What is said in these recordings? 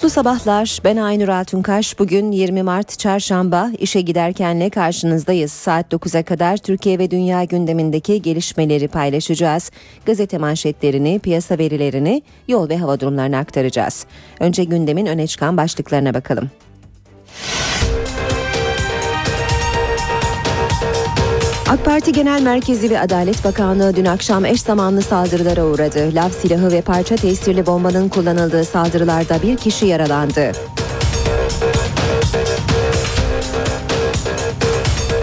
Mutlu sabahlar. Ben Aynur Altunkaş. Bugün 20 Mart Çarşamba işe giderkenle karşınızdayız. Saat 9'a kadar Türkiye ve dünya gündemindeki gelişmeleri paylaşacağız. Gazete manşetlerini, piyasa verilerini, yol ve hava durumlarını aktaracağız. Önce gündemin öne çıkan başlıklarına bakalım. AK Parti Genel Merkezi ve Adalet Bakanlığı dün akşam eş zamanlı saldırılara uğradı. Lav silahı ve parça tesirli bombanın kullanıldığı saldırılarda bir kişi yaralandı.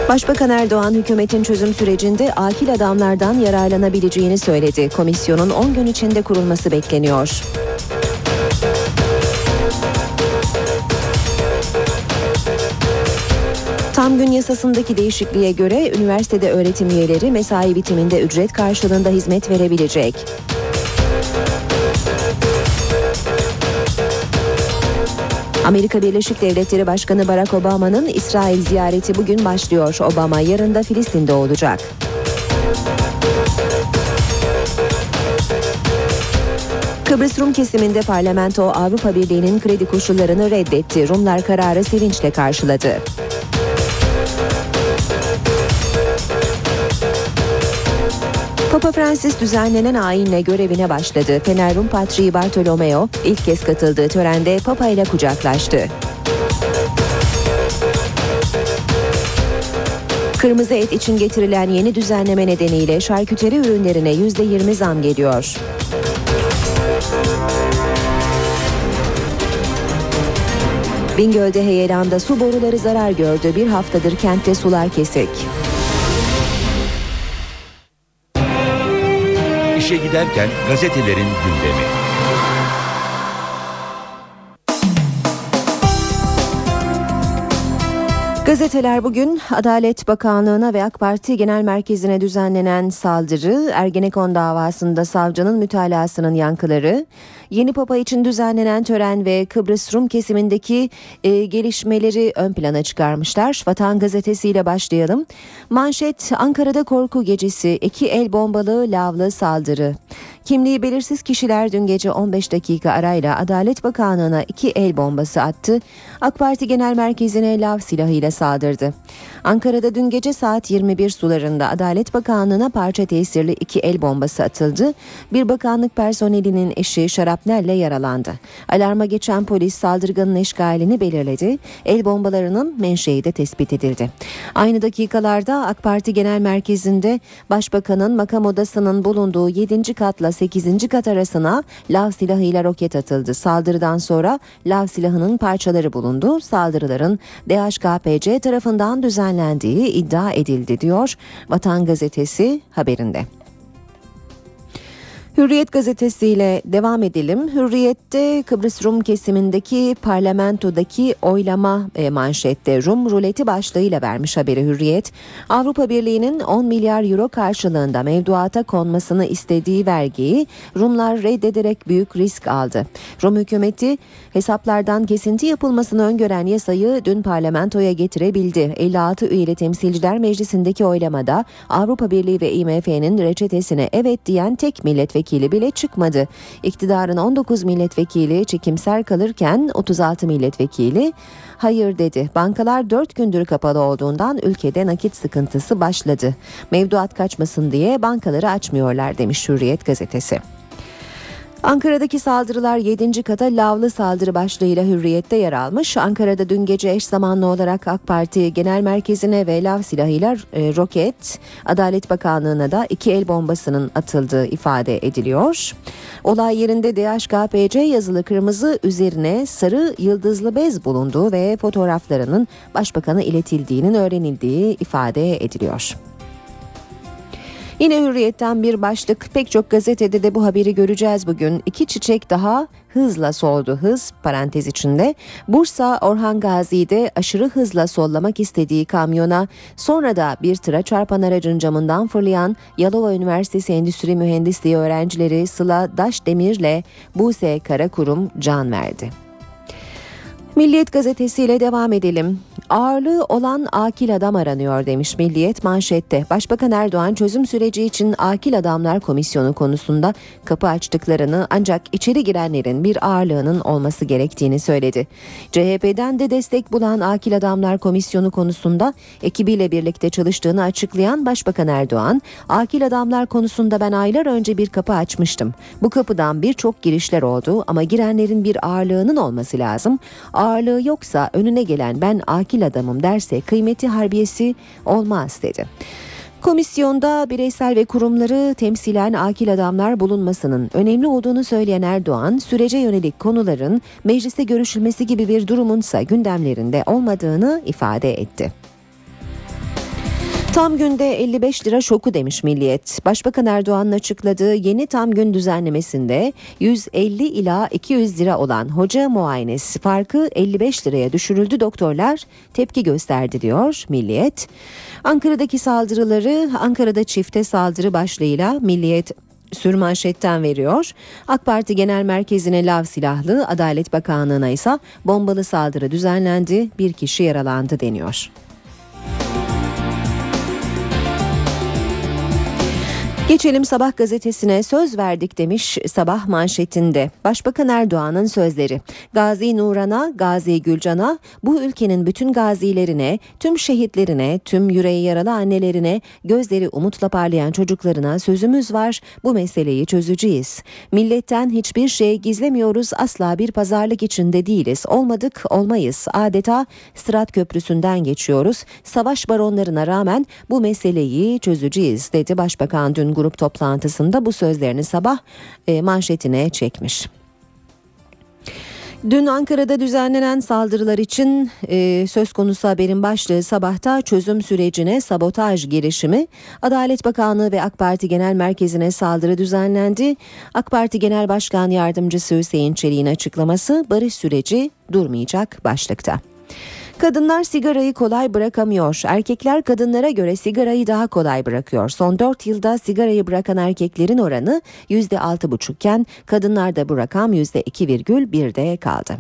Başbakan Erdoğan hükümetin çözüm sürecinde akil adamlardan yararlanabileceğini söyledi. Komisyonun 10 gün içinde kurulması bekleniyor. Tam gün yasasındaki değişikliğe göre üniversitede öğretim üyeleri mesai bitiminde ücret karşılığında hizmet verebilecek. Amerika Birleşik Devletleri Başkanı Barack Obama'nın İsrail ziyareti bugün başlıyor. Obama yarın da Filistin'de olacak. Kıbrıs Rum kesiminde parlamento Avrupa Birliği'nin kredi koşullarını reddetti. Rumlar kararı sevinçle karşıladı. Papa Francis düzenlenen ayinle görevine başladı. Fener Rum Patriği Bartolomeo ilk kez katıldığı törende Papa ile kucaklaştı. Kırmızı et için getirilen yeni düzenleme nedeniyle şarküteri ürünlerine %20 zam geliyor. Bingöl'de heyelanda su boruları zarar gördü. Bir haftadır kentte sular kesik. İşe giderken gazetelerin gündemi. Gazeteler bugün Adalet Bakanlığı'na ve AK Parti Genel Merkezi'ne düzenlenen saldırı, Ergenekon davasında savcının mütalasının yankıları, yeni papa için düzenlenen tören ve Kıbrıs Rum kesimindeki e, gelişmeleri ön plana çıkarmışlar. Vatan Gazetesi ile başlayalım. Manşet Ankara'da korku gecesi, iki el bombalı lavlı saldırı. Kimliği belirsiz kişiler dün gece 15 dakika arayla Adalet Bakanlığı'na iki el bombası attı. AK Parti Genel Merkezi'ne lav silahıyla saldırdı. Ankara'da dün gece saat 21 sularında Adalet Bakanlığı'na parça tesirli iki el bombası atıldı. Bir bakanlık personelinin eşi şarapnelle yaralandı. Alarma geçen polis saldırganın eşgalini belirledi. El bombalarının menşei de tespit edildi. Aynı dakikalarda AK Parti Genel Merkezi'nde Başbakanın makam odasının bulunduğu 7. katla 8. kat arasına lav silahıyla roket atıldı. Saldırıdan sonra lav silahının parçaları bulundu. Saldırıların DHKPC tarafından düzenlendiği iddia edildi diyor Vatan Gazetesi haberinde. Hürriyet gazetesiyle devam edelim. Hürriyet'te Kıbrıs Rum kesimindeki parlamentodaki oylama e, manşette Rum ruleti başlığıyla vermiş haberi Hürriyet. Avrupa Birliği'nin 10 milyar euro karşılığında mevduata konmasını istediği vergiyi Rumlar reddederek büyük risk aldı. Rum hükümeti hesaplardan kesinti yapılmasını öngören yasayı dün parlamentoya getirebildi. 56 üyeli temsilciler meclisindeki oylamada Avrupa Birliği ve IMF'nin reçetesine evet diyen tek milletvekili milletvekili bile çıkmadı. İktidarın 19 milletvekili çekimser kalırken 36 milletvekili hayır dedi. Bankalar 4 gündür kapalı olduğundan ülkede nakit sıkıntısı başladı. Mevduat kaçmasın diye bankaları açmıyorlar demiş Hürriyet gazetesi. Ankara'daki saldırılar 7. kata lavlı saldırı başlığıyla hürriyette yer almış. Ankara'da dün gece eş zamanlı olarak AK Parti Genel Merkezi'ne ve lav silahıyla e, roket, Adalet Bakanlığı'na da iki el bombasının atıldığı ifade ediliyor. Olay yerinde DHKPC yazılı kırmızı üzerine sarı yıldızlı bez bulunduğu ve fotoğraflarının başbakana iletildiğinin öğrenildiği ifade ediliyor. Yine hürriyetten bir başlık pek çok gazetede de bu haberi göreceğiz bugün. İki çiçek daha hızla soldu. Hız parantez içinde Bursa Orhan Gazi'de aşırı hızla sollamak istediği kamyona sonra da bir tıra çarpan aracın camından fırlayan Yalova Üniversitesi Endüstri Mühendisliği öğrencileri Sıla Daşdemir'le Buse Karakurum can verdi. Milliyet gazetesiyle devam edelim. Ağırlığı olan akil adam aranıyor demiş Milliyet manşette. Başbakan Erdoğan çözüm süreci için akil adamlar komisyonu konusunda kapı açtıklarını ancak içeri girenlerin bir ağırlığının olması gerektiğini söyledi. CHP'den de destek bulan akil adamlar komisyonu konusunda ekibiyle birlikte çalıştığını açıklayan Başbakan Erdoğan, akil adamlar konusunda ben aylar önce bir kapı açmıştım. Bu kapıdan birçok girişler oldu ama girenlerin bir ağırlığının olması lazım. Ağırlığı yoksa önüne gelen ben akil adamım derse kıymeti harbiyesi olmaz dedi. Komisyonda bireysel ve kurumları temsilen akil adamlar bulunmasının önemli olduğunu söyleyen Erdoğan, sürece yönelik konuların mecliste görüşülmesi gibi bir durumunsa gündemlerinde olmadığını ifade etti. Tam günde 55 lira şoku demiş Milliyet. Başbakan Erdoğan'ın açıkladığı yeni tam gün düzenlemesinde 150 ila 200 lira olan hoca muayenesi farkı 55 liraya düşürüldü. Doktorlar tepki gösterdi diyor Milliyet. Ankara'daki saldırıları Ankara'da çifte saldırı başlığıyla Milliyet sürmanşetten veriyor. AK Parti Genel Merkezi'ne lav silahlı, Adalet Bakanlığı'na ise bombalı saldırı düzenlendi, bir kişi yaralandı deniyor. Geçelim Sabah gazetesine söz verdik demiş sabah manşetinde. Başbakan Erdoğan'ın sözleri. Gazi Nuran'a, Gazi Gülcan'a, bu ülkenin bütün gazilerine, tüm şehitlerine, tüm yüreği yaralı annelerine, gözleri umutla parlayan çocuklarına sözümüz var. Bu meseleyi çözeceğiz. Milletten hiçbir şey gizlemiyoruz. Asla bir pazarlık içinde değiliz. Olmadık, olmayız. Adeta Sırat Köprüsü'nden geçiyoruz. Savaş baronlarına rağmen bu meseleyi çözeceğiz dedi Başbakan dün grup toplantısında bu sözlerini sabah e, manşetine çekmiş. Dün Ankara'da düzenlenen saldırılar için e, söz konusu haberin başlığı sabahta çözüm sürecine sabotaj girişimi. Adalet Bakanlığı ve AK Parti Genel Merkezi'ne saldırı düzenlendi. AK Parti Genel Başkan Yardımcısı Hüseyin Çelik'in açıklaması barış süreci durmayacak başlıkta. Kadınlar sigarayı kolay bırakamıyor. Erkekler kadınlara göre sigarayı daha kolay bırakıyor. Son 4 yılda sigarayı bırakan erkeklerin oranı %6,5 iken kadınlarda bu rakam %2,1'de kaldı.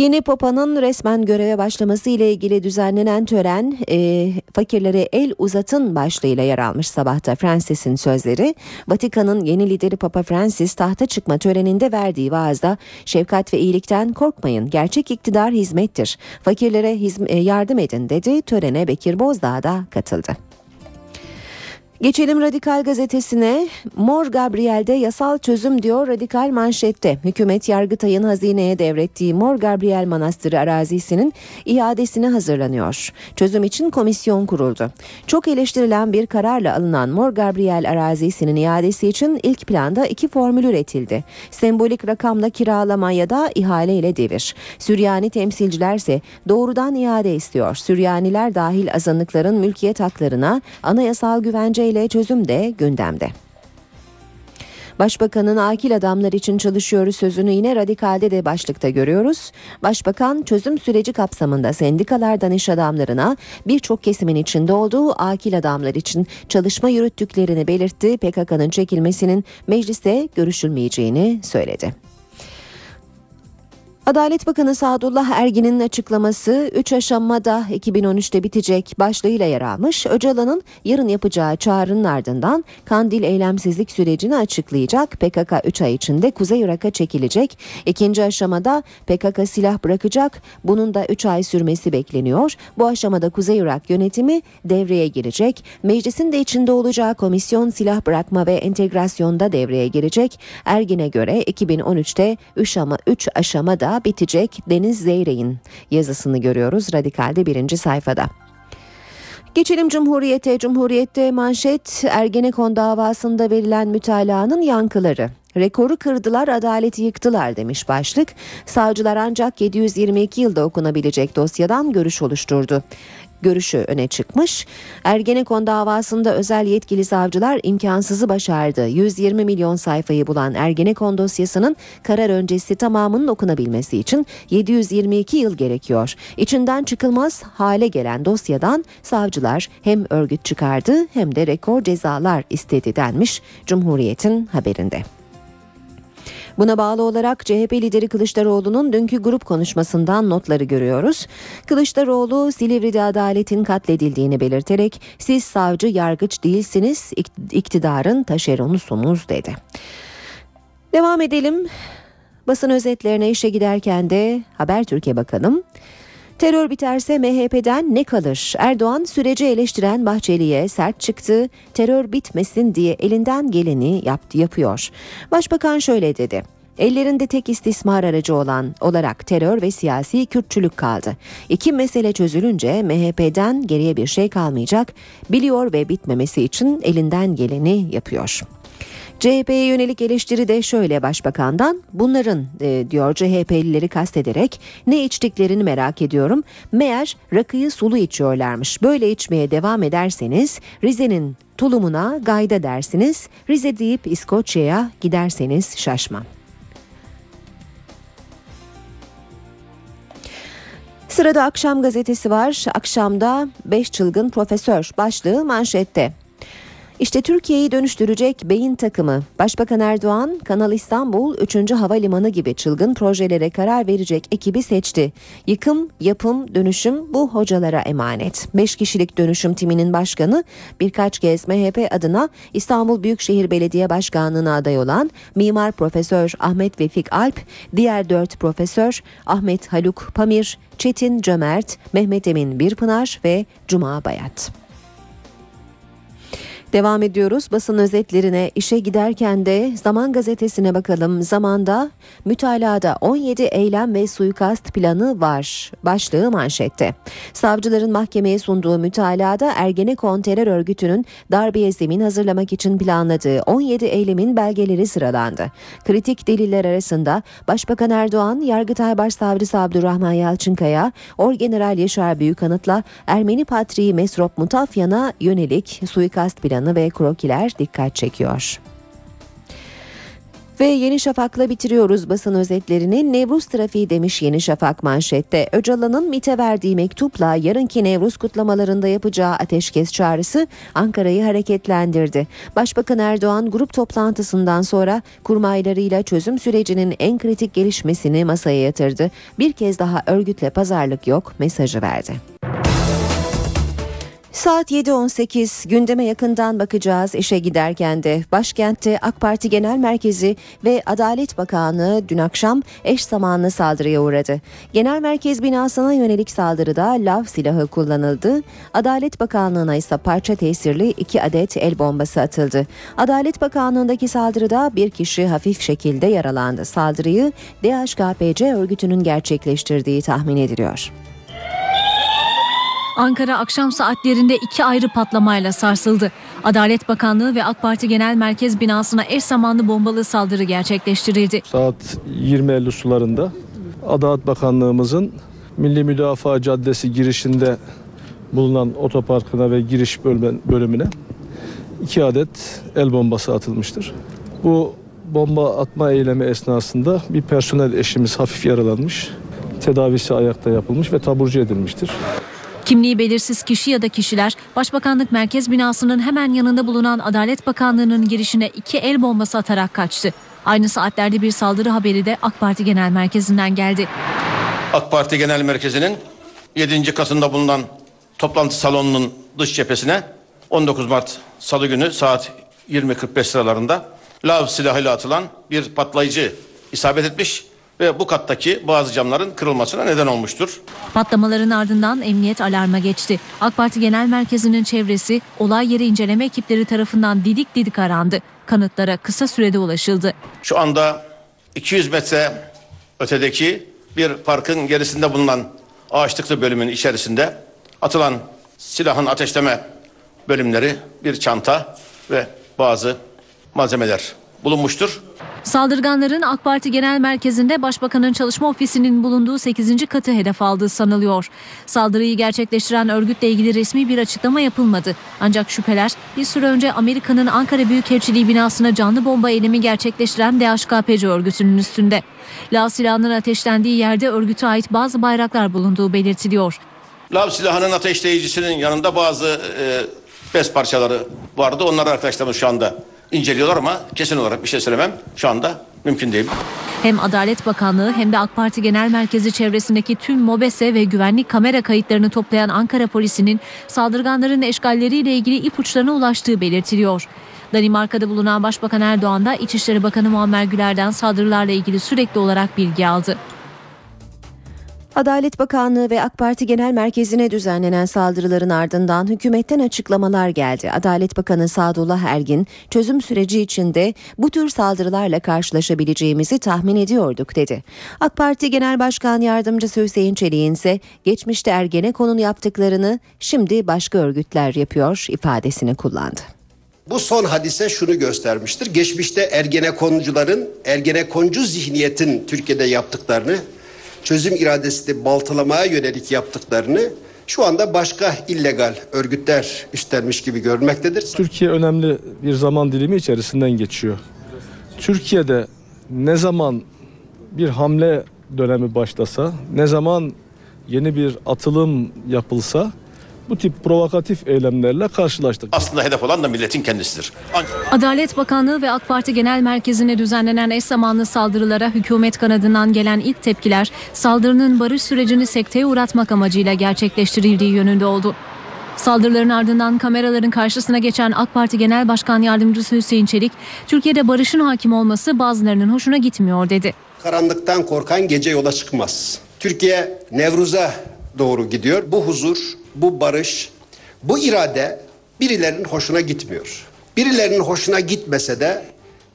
Yeni Papa'nın resmen göreve başlaması ile ilgili düzenlenen tören e, fakirlere el uzatın başlığıyla yer almış sabahta Francis'in sözleri. Vatikan'ın yeni lideri Papa Francis tahta çıkma töreninde verdiği vaazda şefkat ve iyilikten korkmayın gerçek iktidar hizmettir. Fakirlere hizm- e, yardım edin dedi. Törene Bekir Bozdağ da katıldı. Geçelim Radikal gazetesine. Mor Gabriel'de yasal çözüm diyor Radikal manşette. Hükümet Yargıtay'ın hazineye devrettiği Mor Gabriel Manastırı arazisinin iadesine hazırlanıyor. Çözüm için komisyon kuruldu. Çok eleştirilen bir kararla alınan Mor Gabriel arazisinin iadesi için ilk planda iki formül üretildi. Sembolik rakamla kiralama ya da ihale ile devir. Süryani temsilcilerse doğrudan iade istiyor. Süryaniler dahil azınlıkların mülkiyet haklarına anayasal güvence ile çözüm de gündemde. Başbakanın akil adamlar için çalışıyoruz sözünü yine radikalde de başlıkta görüyoruz. Başbakan çözüm süreci kapsamında sendikalardan iş adamlarına birçok kesimin içinde olduğu akil adamlar için çalışma yürüttüklerini belirtti. PKK'nın çekilmesinin mecliste görüşülmeyeceğini söyledi. Adalet Bakanı Sadullah Ergin'in açıklaması 3 aşamada 2013'te bitecek başlığıyla yer almış. Öcalan'ın yarın yapacağı çağrının ardından Kandil eylemsizlik sürecini açıklayacak. PKK 3 ay içinde Kuzey Irak'a çekilecek. İkinci aşamada PKK silah bırakacak. Bunun da 3 ay sürmesi bekleniyor. Bu aşamada Kuzey Irak yönetimi devreye girecek. Meclisin de içinde olacağı komisyon silah bırakma ve entegrasyonda devreye girecek. Ergin'e göre 2013'te 3 ama 3 aşamada bitecek Deniz Zeyrek'in yazısını görüyoruz Radikal'de birinci sayfada. Geçelim Cumhuriyet'e. Cumhuriyet'te manşet Ergenekon davasında verilen mütalaanın yankıları. Rekoru kırdılar, adaleti yıktılar demiş başlık. Savcılar ancak 722 yılda okunabilecek dosyadan görüş oluşturdu. Görüşü öne çıkmış. Ergenekon davasında özel yetkili savcılar imkansızı başardı. 120 milyon sayfayı bulan Ergenekon dosyasının karar öncesi tamamının okunabilmesi için 722 yıl gerekiyor. İçinden çıkılmaz hale gelen dosyadan savcılar hem örgüt çıkardı hem de rekor cezalar istedi denmiş Cumhuriyet'in haberinde. Buna bağlı olarak CHP lideri Kılıçdaroğlu'nun dünkü grup konuşmasından notları görüyoruz. Kılıçdaroğlu Silivri'de adaletin katledildiğini belirterek siz savcı yargıç değilsiniz iktidarın taşeronusunuz dedi. Devam edelim. Basın özetlerine işe giderken de Habertürk'e bakalım. Terör biterse MHP'den ne kalır? Erdoğan süreci eleştiren Bahçeli'ye sert çıktı. Terör bitmesin diye elinden geleni yaptı, yapıyor. Başbakan şöyle dedi. Ellerinde tek istismar aracı olan olarak terör ve siyasi Kürtçülük kaldı. İki mesele çözülünce MHP'den geriye bir şey kalmayacak. Biliyor ve bitmemesi için elinden geleni yapıyor. CHP'ye yönelik eleştiri de şöyle başbakandan bunların e, diyor CHP'lileri kastederek ne içtiklerini merak ediyorum. Meğer rakıyı sulu içiyorlarmış. Böyle içmeye devam ederseniz Rize'nin tulumuna gayda dersiniz. Rize deyip İskoçya'ya giderseniz şaşma. Sırada akşam gazetesi var. Akşamda 5 çılgın profesör başlığı manşette. İşte Türkiye'yi dönüştürecek beyin takımı. Başbakan Erdoğan, Kanal İstanbul 3. Havalimanı gibi çılgın projelere karar verecek ekibi seçti. Yıkım, yapım, dönüşüm bu hocalara emanet. 5 kişilik dönüşüm timinin başkanı birkaç kez MHP adına İstanbul Büyükşehir Belediye Başkanlığı'na aday olan Mimar Profesör Ahmet Vefik Alp, diğer 4 profesör Ahmet Haluk Pamir, Çetin Cömert, Mehmet Emin Birpınar ve Cuma Bayat. Devam ediyoruz basın özetlerine işe giderken de Zaman Gazetesi'ne bakalım. Zamanda mütalada 17 eylem ve suikast planı var. Başlığı manşette. Savcıların mahkemeye sunduğu mütalada Ergenekon terör örgütünün darbeye zemin hazırlamak için planladığı 17 eylemin belgeleri sıralandı. Kritik deliller arasında Başbakan Erdoğan, Yargıtay Başsavcısı Abdurrahman Yalçınkaya, Orgeneral Yaşar Büyükanıt'la Ermeni Patriği Mesrop Mutafyan'a yönelik suikast planı planı ve krokiler dikkat çekiyor. Ve Yeni Şafak'la bitiriyoruz basın özetlerini. Nevruz trafiği demiş Yeni Şafak manşette. Öcalan'ın MİT'e verdiği mektupla yarınki Nevruz kutlamalarında yapacağı ateşkes çağrısı Ankara'yı hareketlendirdi. Başbakan Erdoğan grup toplantısından sonra kurmaylarıyla çözüm sürecinin en kritik gelişmesini masaya yatırdı. Bir kez daha örgütle pazarlık yok mesajı verdi. Saat 7.18 gündeme yakından bakacağız işe giderken de başkentte AK Parti Genel Merkezi ve Adalet Bakanlığı dün akşam eş zamanlı saldırıya uğradı. Genel Merkez binasına yönelik saldırıda lav silahı kullanıldı. Adalet Bakanlığı'na ise parça tesirli iki adet el bombası atıldı. Adalet Bakanlığı'ndaki saldırıda bir kişi hafif şekilde yaralandı. Saldırıyı DHKPC örgütünün gerçekleştirdiği tahmin ediliyor. Ankara akşam saatlerinde iki ayrı patlamayla sarsıldı. Adalet Bakanlığı ve AK Parti Genel Merkez binasına eş zamanlı bombalı saldırı gerçekleştirildi. Saat 20.50 sularında Adalet Bakanlığımızın Milli Müdafaa Caddesi girişinde bulunan otoparkına ve giriş bölümüne iki adet el bombası atılmıştır. Bu bomba atma eylemi esnasında bir personel eşimiz hafif yaralanmış, tedavisi ayakta yapılmış ve taburcu edilmiştir. Kimliği belirsiz kişi ya da kişiler Başbakanlık Merkez binasının hemen yanında bulunan Adalet Bakanlığı'nın girişine iki el bombası atarak kaçtı. Aynı saatlerde bir saldırı haberi de AK Parti Genel Merkezi'nden geldi. AK Parti Genel Merkezi'nin 7. kasında bulunan toplantı salonunun dış cephesine 19 Mart Salı günü saat 20.45 sıralarında lav silahıyla atılan bir patlayıcı isabet etmiş ve bu kattaki bazı camların kırılmasına neden olmuştur. Patlamaların ardından emniyet alarma geçti. AK Parti Genel Merkezi'nin çevresi olay yeri inceleme ekipleri tarafından didik didik arandı. Kanıtlara kısa sürede ulaşıldı. Şu anda 200 metre ötedeki bir parkın gerisinde bulunan ağaçlıklı bölümün içerisinde atılan silahın ateşleme bölümleri, bir çanta ve bazı malzemeler bulunmuştur. Saldırganların AK Parti Genel Merkezi'nde Başbakanın çalışma ofisinin bulunduğu 8. katı hedef aldığı sanılıyor. Saldırıyı gerçekleştiren örgütle ilgili resmi bir açıklama yapılmadı. Ancak şüpheler bir süre önce Amerika'nın Ankara Büyükelçiliği binasına canlı bomba eylemi gerçekleştiren DHKPC örgütünün üstünde. La silahının ateşlendiği yerde örgüte ait bazı bayraklar bulunduğu belirtiliyor. Lav silahının ateşleyicisinin yanında bazı e, bez parçaları vardı. Onları arkadaşlarımız şu anda inceliyorlar ama kesin olarak bir şey söylemem şu anda mümkün değil. Hem Adalet Bakanlığı hem de AK Parti Genel Merkezi çevresindeki tüm MOBESE ve güvenlik kamera kayıtlarını toplayan Ankara polisinin saldırganların eşgalleriyle ilgili ipuçlarına ulaştığı belirtiliyor. Danimarka'da bulunan Başbakan Erdoğan da İçişleri Bakanı Muammer Güler'den saldırılarla ilgili sürekli olarak bilgi aldı. Adalet Bakanlığı ve AK Parti Genel Merkezi'ne düzenlenen saldırıların ardından hükümetten açıklamalar geldi. Adalet Bakanı Sadullah Ergin, çözüm süreci içinde bu tür saldırılarla karşılaşabileceğimizi tahmin ediyorduk dedi. AK Parti Genel Başkan Yardımcısı Hüseyin Çelik'in ise geçmişte Ergenekon'un yaptıklarını şimdi başka örgütler yapıyor ifadesini kullandı. Bu son hadise şunu göstermiştir. Geçmişte Ergenekoncuların, Ergenekoncu zihniyetin Türkiye'de yaptıklarını, çözüm iradesini baltalamaya yönelik yaptıklarını şu anda başka illegal örgütler üstlenmiş gibi görmektedir. Türkiye önemli bir zaman dilimi içerisinden geçiyor. Türkiye'de ne zaman bir hamle dönemi başlasa, ne zaman yeni bir atılım yapılsa bu tip provokatif eylemlerle karşılaştık. Aslında hedef olan da milletin kendisidir. Adalet Bakanlığı ve AK Parti Genel Merkezi'ne düzenlenen eş zamanlı saldırılara hükümet kanadından gelen ilk tepkiler saldırının barış sürecini sekteye uğratmak amacıyla gerçekleştirildiği yönünde oldu. Saldırıların ardından kameraların karşısına geçen AK Parti Genel Başkan Yardımcısı Hüseyin Çelik, Türkiye'de barışın hakim olması bazılarının hoşuna gitmiyor dedi. Karanlıktan korkan gece yola çıkmaz. Türkiye Nevruz'a doğru gidiyor. Bu huzur, bu barış, bu irade birilerinin hoşuna gitmiyor. Birilerinin hoşuna gitmese de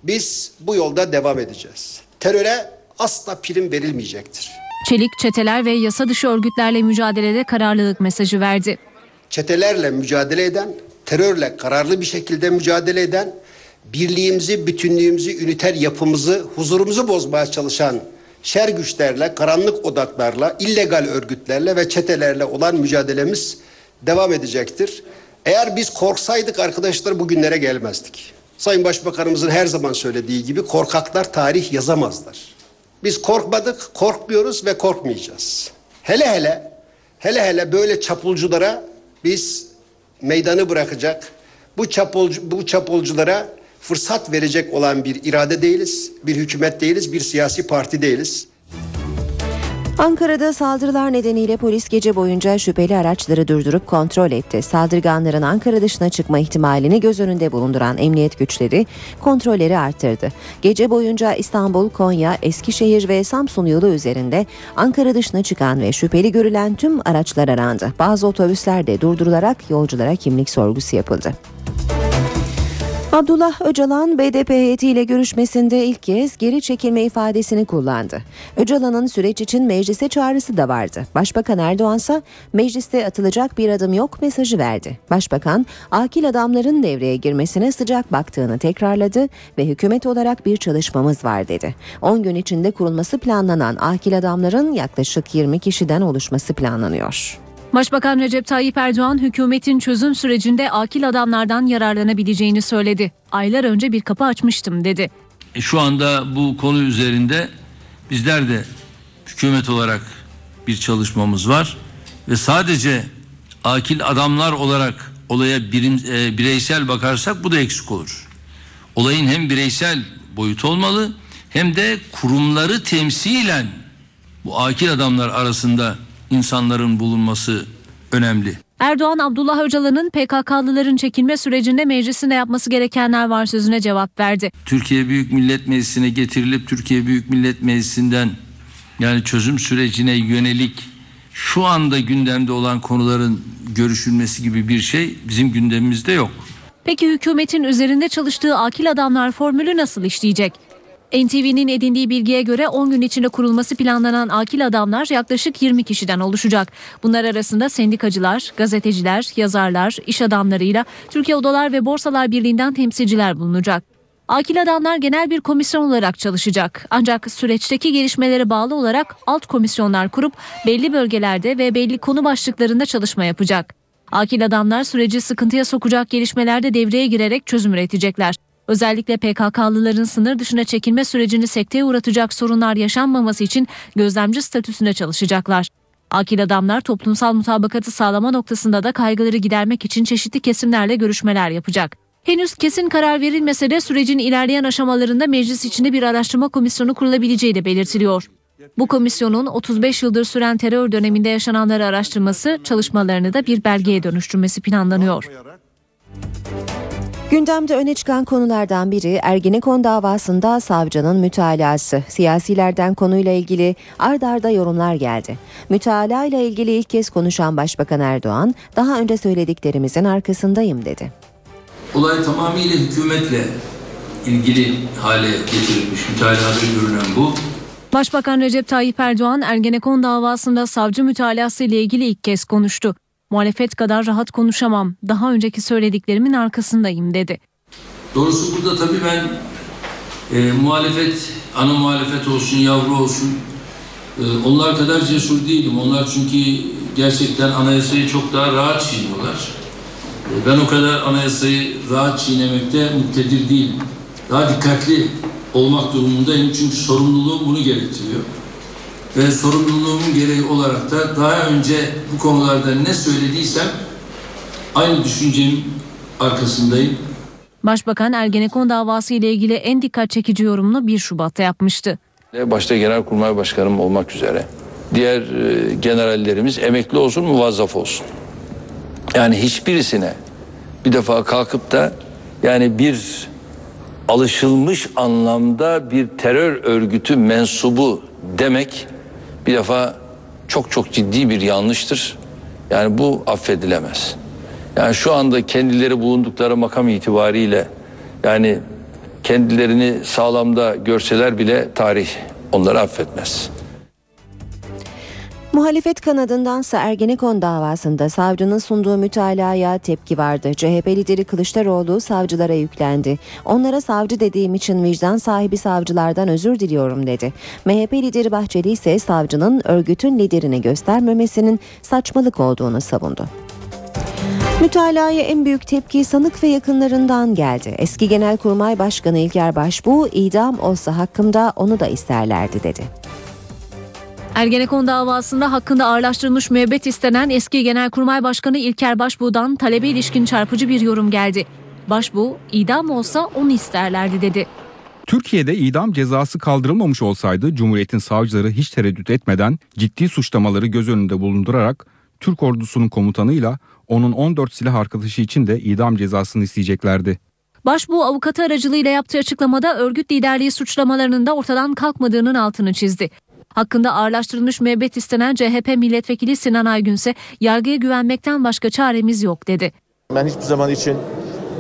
biz bu yolda devam edeceğiz. Teröre asla prim verilmeyecektir. Çelik, çeteler ve yasa dışı örgütlerle mücadelede kararlılık mesajı verdi. Çetelerle mücadele eden, terörle kararlı bir şekilde mücadele eden, birliğimizi, bütünlüğümüzü, üniter yapımızı, huzurumuzu bozmaya çalışan şer güçlerle, karanlık odaklarla, illegal örgütlerle ve çetelerle olan mücadelemiz devam edecektir. Eğer biz korksaydık arkadaşlar bugünlere gelmezdik. Sayın Başbakanımızın her zaman söylediği gibi korkaklar tarih yazamazlar. Biz korkmadık, korkmuyoruz ve korkmayacağız. Hele hele, hele hele böyle çapulculara biz meydanı bırakacak, bu çapulcu, bu çapulculara fırsat verecek olan bir irade değiliz, bir hükümet değiliz, bir siyasi parti değiliz. Ankara'da saldırılar nedeniyle polis gece boyunca şüpheli araçları durdurup kontrol etti. Saldırganların Ankara dışına çıkma ihtimalini göz önünde bulunduran emniyet güçleri kontrolleri arttırdı. Gece boyunca İstanbul, Konya, Eskişehir ve Samsun yolu üzerinde Ankara dışına çıkan ve şüpheli görülen tüm araçlar arandı. Bazı otobüsler de durdurularak yolculara kimlik sorgusu yapıldı. Abdullah Öcalan BDP heyetiyle görüşmesinde ilk kez geri çekilme ifadesini kullandı. Öcalan'ın süreç için meclise çağrısı da vardı. Başbakan Erdoğan ise mecliste atılacak bir adım yok mesajı verdi. Başbakan akil adamların devreye girmesine sıcak baktığını tekrarladı ve hükümet olarak bir çalışmamız var dedi. 10 gün içinde kurulması planlanan akil adamların yaklaşık 20 kişiden oluşması planlanıyor. Başbakan Recep Tayyip Erdoğan hükümetin çözüm sürecinde akil adamlardan yararlanabileceğini söyledi. Aylar önce bir kapı açmıştım dedi. E, Şu anda bu konu üzerinde bizler de hükümet olarak bir çalışmamız var ve sadece akil adamlar olarak olaya birim, e, bireysel bakarsak bu da eksik olur. Olayın hem bireysel boyutu olmalı hem de kurumları temsilen bu akil adamlar arasında insanların bulunması önemli. Erdoğan Abdullah Öcalan'ın PKK'lıların çekilme sürecinde meclisinde yapması gerekenler var sözüne cevap verdi. Türkiye Büyük Millet Meclisi'ne getirilip Türkiye Büyük Millet Meclisi'nden yani çözüm sürecine yönelik şu anda gündemde olan konuların görüşülmesi gibi bir şey bizim gündemimizde yok. Peki hükümetin üzerinde çalıştığı akil adamlar formülü nasıl işleyecek? NTV'nin edindiği bilgiye göre 10 gün içinde kurulması planlanan akil adamlar yaklaşık 20 kişiden oluşacak. Bunlar arasında sendikacılar, gazeteciler, yazarlar, iş adamlarıyla Türkiye Odalar ve Borsalar Birliği'nden temsilciler bulunacak. Akil adamlar genel bir komisyon olarak çalışacak. Ancak süreçteki gelişmelere bağlı olarak alt komisyonlar kurup belli bölgelerde ve belli konu başlıklarında çalışma yapacak. Akil adamlar süreci sıkıntıya sokacak gelişmelerde devreye girerek çözüm üretecekler. Özellikle PKK'lıların sınır dışına çekilme sürecini sekteye uğratacak sorunlar yaşanmaması için gözlemci statüsünde çalışacaklar. Akil adamlar toplumsal mutabakatı sağlama noktasında da kaygıları gidermek için çeşitli kesimlerle görüşmeler yapacak. Henüz kesin karar verilmese de sürecin ilerleyen aşamalarında meclis içinde bir araştırma komisyonu kurulabileceği de belirtiliyor. Bu komisyonun 35 yıldır süren terör döneminde yaşananları araştırması, çalışmalarını da bir belgeye dönüştürmesi planlanıyor. Gündemde öne çıkan konulardan biri Ergenekon davasında savcının mütalası. Siyasilerden konuyla ilgili ard arda yorumlar geldi. Mütalaa ile ilgili ilk kez konuşan Başbakan Erdoğan, daha önce söylediklerimizin arkasındayım dedi. Olay tamamıyla hükümetle ilgili hale getirilmiş. Mütalada görünen bu. Başbakan Recep Tayyip Erdoğan Ergenekon davasında savcı mütalası ile ilgili ilk kez konuştu. Muhalefet kadar rahat konuşamam. Daha önceki söylediklerimin arkasındayım dedi. Doğrusu burada tabii ben e, muhalefet, ana muhalefet olsun, yavru olsun e, onlar kadar cesur değilim. Onlar çünkü gerçekten anayasayı çok daha rahat çiğniyorlar. E, ben o kadar anayasayı rahat çiğnemekte muktedir değilim. Daha dikkatli olmak durumundayım çünkü sorumluluğum bunu gerektiriyor. Ve sorumluluğumun gereği olarak da daha önce bu konularda ne söylediysem aynı düşüncenin arkasındayım. Başbakan Ergenekon davası ile ilgili en dikkat çekici yorumunu 1 Şubat'ta yapmıştı. Başta Genelkurmay Başkanım olmak üzere diğer e, generallerimiz emekli olsun muvazzaf olsun. Yani hiçbirisine bir defa kalkıp da yani bir alışılmış anlamda bir terör örgütü mensubu demek bir defa çok çok ciddi bir yanlıştır. Yani bu affedilemez. Yani şu anda kendileri bulundukları makam itibariyle yani kendilerini sağlamda görseler bile tarih onları affetmez. Muhalefet kanadındansa Ergenekon davasında savcının sunduğu mütalaya tepki vardı. CHP lideri Kılıçdaroğlu savcılara yüklendi. Onlara savcı dediğim için vicdan sahibi savcılardan özür diliyorum dedi. MHP lideri Bahçeli ise savcının örgütün liderini göstermemesinin saçmalık olduğunu savundu. Mütalaya en büyük tepki sanık ve yakınlarından geldi. Eski Genelkurmay Başkanı İlker Başbuğ idam olsa hakkımda onu da isterlerdi dedi. Ergenekon davasında hakkında ağırlaştırılmış müebbet istenen eski Genelkurmay Başkanı İlker Başbuğ'dan talebe ilişkin çarpıcı bir yorum geldi. Başbuğ, idam olsa onu isterlerdi dedi. Türkiye'de idam cezası kaldırılmamış olsaydı Cumhuriyet'in savcıları hiç tereddüt etmeden ciddi suçlamaları göz önünde bulundurarak Türk ordusunun komutanıyla onun 14 silah arkadaşı için de idam cezasını isteyeceklerdi. Başbuğ avukatı aracılığıyla yaptığı açıklamada örgüt liderliği suçlamalarının da ortadan kalkmadığının altını çizdi. Hakkında ağırlaştırılmış müebbet istenen CHP milletvekili Sinan Aygün ise yargıya güvenmekten başka çaremiz yok dedi. Ben hiçbir zaman için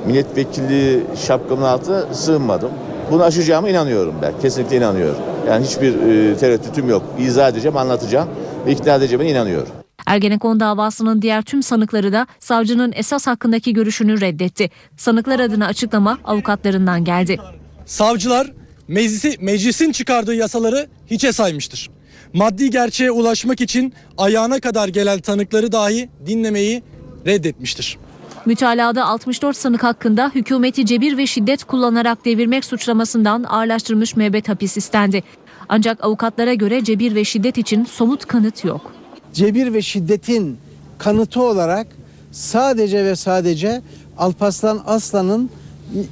milletvekili şapkamın altına sığınmadım. Bunu aşacağıma inanıyorum ben. Kesinlikle inanıyorum. Yani hiçbir e, tereddütüm yok. İzah edeceğim, anlatacağım ve ikna edeceğime inanıyorum. Ergenekon davasının diğer tüm sanıkları da savcının esas hakkındaki görüşünü reddetti. Sanıklar adına açıklama avukatlarından geldi. Savcılar meclisi, meclisin çıkardığı yasaları hiçe saymıştır. Maddi gerçeğe ulaşmak için ayağına kadar gelen tanıkları dahi dinlemeyi reddetmiştir. Mütalada 64 sanık hakkında hükümeti cebir ve şiddet kullanarak devirmek suçlamasından ağırlaştırılmış müebbet hapis istendi. Ancak avukatlara göre cebir ve şiddet için somut kanıt yok. Cebir ve şiddetin kanıtı olarak sadece ve sadece Alpaslan Aslan'ın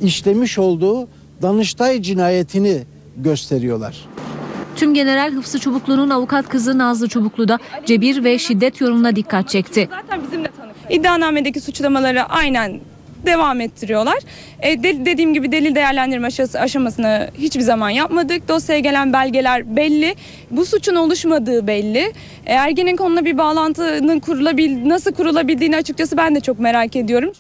işlemiş olduğu Danıştay cinayetini gösteriyorlar. Tüm General Hıfzı Çubuklu'nun avukat kızı Nazlı Çubuklu da cebir ve şiddet yorumuna dikkat çekti. Zaten bizimle tanık. İddianamedeki suçlamaları aynen devam ettiriyorlar. E, de, dediğim gibi delil değerlendirme aşamasını hiçbir zaman yapmadık. Dosyaya gelen belgeler belli. Bu suçun oluşmadığı belli. E, Ergenekon'la bir bağlantının kurulabil, nasıl kurulabildiğini açıkçası ben de çok merak ediyorum.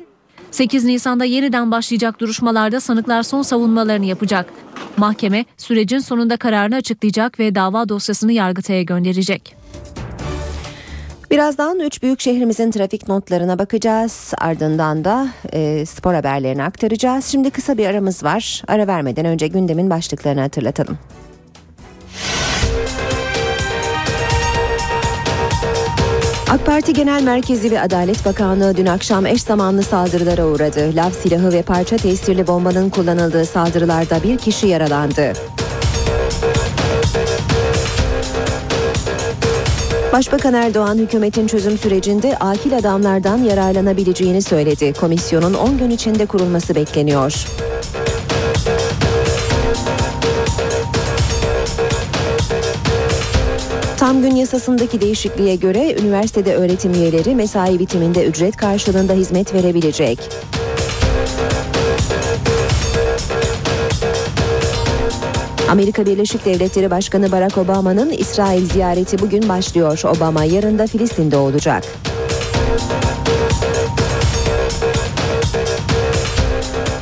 8 Nisan'da yeniden başlayacak duruşmalarda sanıklar son savunmalarını yapacak. Mahkeme sürecin sonunda kararını açıklayacak ve dava dosyasını Yargıtay'a gönderecek. Birazdan üç büyük şehrimizin trafik notlarına bakacağız. Ardından da e, spor haberlerini aktaracağız. Şimdi kısa bir aramız var. Ara vermeden önce gündemin başlıklarını hatırlatalım. AK Parti Genel Merkezi ve Adalet Bakanlığı dün akşam eş zamanlı saldırılara uğradı. Lav silahı ve parça tesirli bombanın kullanıldığı saldırılarda bir kişi yaralandı. Başbakan Erdoğan hükümetin çözüm sürecinde akil adamlardan yararlanabileceğini söyledi. Komisyonun 10 gün içinde kurulması bekleniyor. Tam gün yasasındaki değişikliğe göre üniversitede öğretim üyeleri mesai bitiminde ücret karşılığında hizmet verebilecek. Amerika Birleşik Devletleri Başkanı Barack Obama'nın İsrail ziyareti bugün başlıyor. Obama yarın da Filistin'de olacak.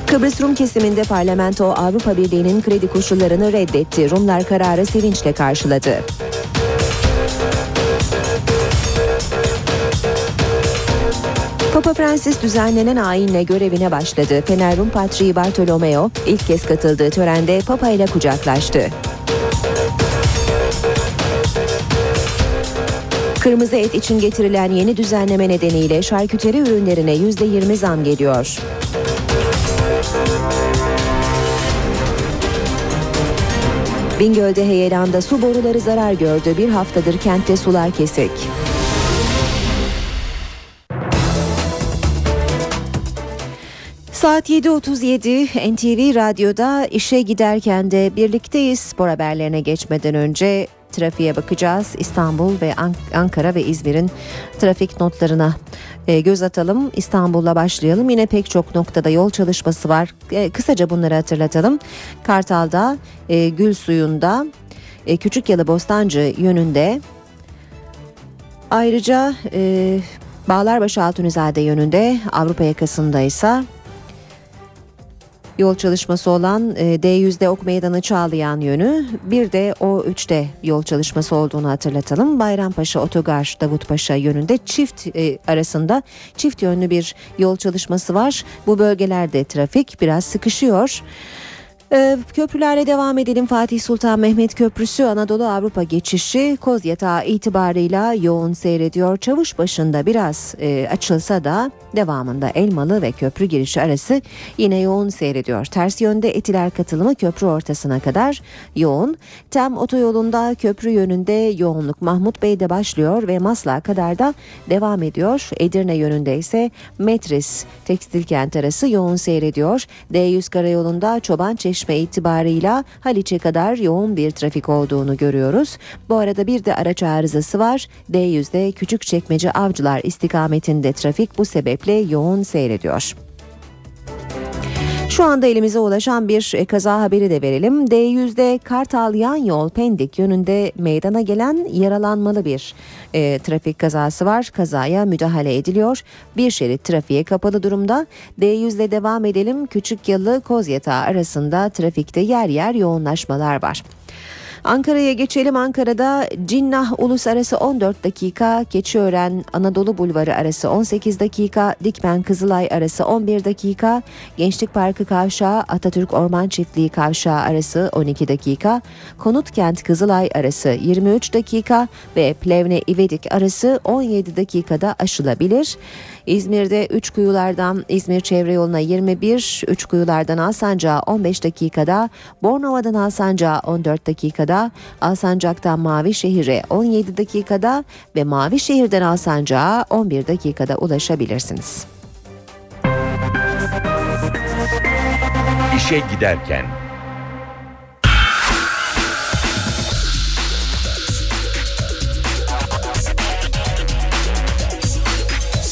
Kıbrıs Rum kesiminde parlamento Avrupa Birliği'nin kredi koşullarını reddetti. Rumlar kararı sevinçle karşıladı. Papa Francis düzenlenen ayinle görevine başladı. Fener Rum Patriği Bartolomeo ilk kez katıldığı törende Papa ile kucaklaştı. Kırmızı et için getirilen yeni düzenleme nedeniyle şarküteri ürünlerine %20 zam geliyor. Bingöl'de heyelanda su boruları zarar gördü. Bir haftadır kentte sular kesik. Saat 7.37 NTV Radyo'da işe giderken de birlikteyiz. Spor haberlerine geçmeden önce trafiğe bakacağız. İstanbul ve Ankara ve İzmir'in trafik notlarına e, göz atalım. İstanbul'la başlayalım. Yine pek çok noktada yol çalışması var. E, kısaca bunları hatırlatalım. Kartal'da, e, Gül Suyu'nda, e, Küçük Yalı Bostancı yönünde Ayrıca Bağlarbaşı Altunizade yönünde Avrupa yakasında ise yol çalışması olan e, D100'de Ok Meydanı Çağlayan yönü bir de O3'te yol çalışması olduğunu hatırlatalım. Bayrampaşa Otogar Davutpaşa yönünde çift e, arasında çift yönlü bir yol çalışması var. Bu bölgelerde trafik biraz sıkışıyor. Ee, köprülerle devam edelim. Fatih Sultan Mehmet Köprüsü Anadolu Avrupa geçişi koz yatağı itibarıyla yoğun seyrediyor. Çavuş başında biraz e, açılsa da devamında Elmalı ve köprü girişi arası yine yoğun seyrediyor. Ters yönde etiler katılımı köprü ortasına kadar yoğun. Tem otoyolunda köprü yönünde yoğunluk Mahmut Bey'de başlıyor ve Maslak'a kadar da devam ediyor. Edirne yönünde ise Metris tekstil kent arası yoğun seyrediyor. D100 karayolunda Çoban Çeşit 15.15 itibarıyla Haliç'e kadar yoğun bir trafik olduğunu görüyoruz. Bu arada bir de araç arızası var. D100'de Küçükçekmece Avcılar istikametinde trafik bu sebeple yoğun seyrediyor. Şu anda elimize ulaşan bir e, kaza haberi de verelim. D100'de Kartal yan yol Pendik yönünde meydana gelen yaralanmalı bir e, trafik kazası var. Kazaya müdahale ediliyor. Bir şerit trafiğe kapalı durumda. D100'de devam edelim. Küçük Yalı Kozyatağı arasında trafikte yer yer yoğunlaşmalar var. Ankara'ya geçelim. Ankara'da Cinnah Ulusararası 14 dakika, Keçiören Anadolu Bulvarı arası 18 dakika, Dikmen Kızılay arası 11 dakika, Gençlik Parkı Kavşağı Atatürk Orman Çiftliği Kavşağı arası 12 dakika, Konutkent Kızılay arası 23 dakika ve Plevne İvedik arası 17 dakikada aşılabilir. İzmir'de 3 kuyulardan İzmir çevre yoluna 21, 3 kuyulardan Alsancak'a 15 dakikada, Bornova'dan Alsancak'a 14 dakikada, Alsancak'tan Mavişehir'e 17 dakikada ve Mavişehir'den Alsancak'a 11 dakikada ulaşabilirsiniz. İşe giderken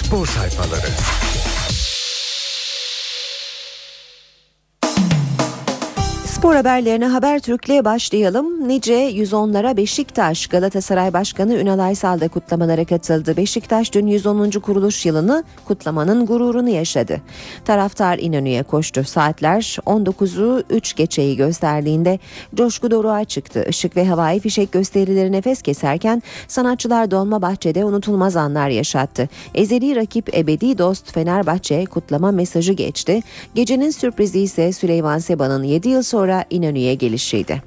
Spor sayfaları. Spor haberlerine Habertürk'le başlayalım. Nice 110'lara Beşiktaş Galatasaray Başkanı Ünal Aysal da kutlamalara katıldı. Beşiktaş dün 110. kuruluş yılını kutlamanın gururunu yaşadı. Taraftar İnönü'ye koştu. Saatler 19'u 3 geçeyi gösterdiğinde coşku doruğa çıktı. Işık ve havai fişek gösterileri nefes keserken sanatçılar Dolmabahçe'de unutulmaz anlar yaşattı. Ezeli rakip ebedi dost Fenerbahçe kutlama mesajı geçti. Gecenin sürprizi ise Süleyman Seba'nın 7 yıl sonra İnönü'ye gelişiydi.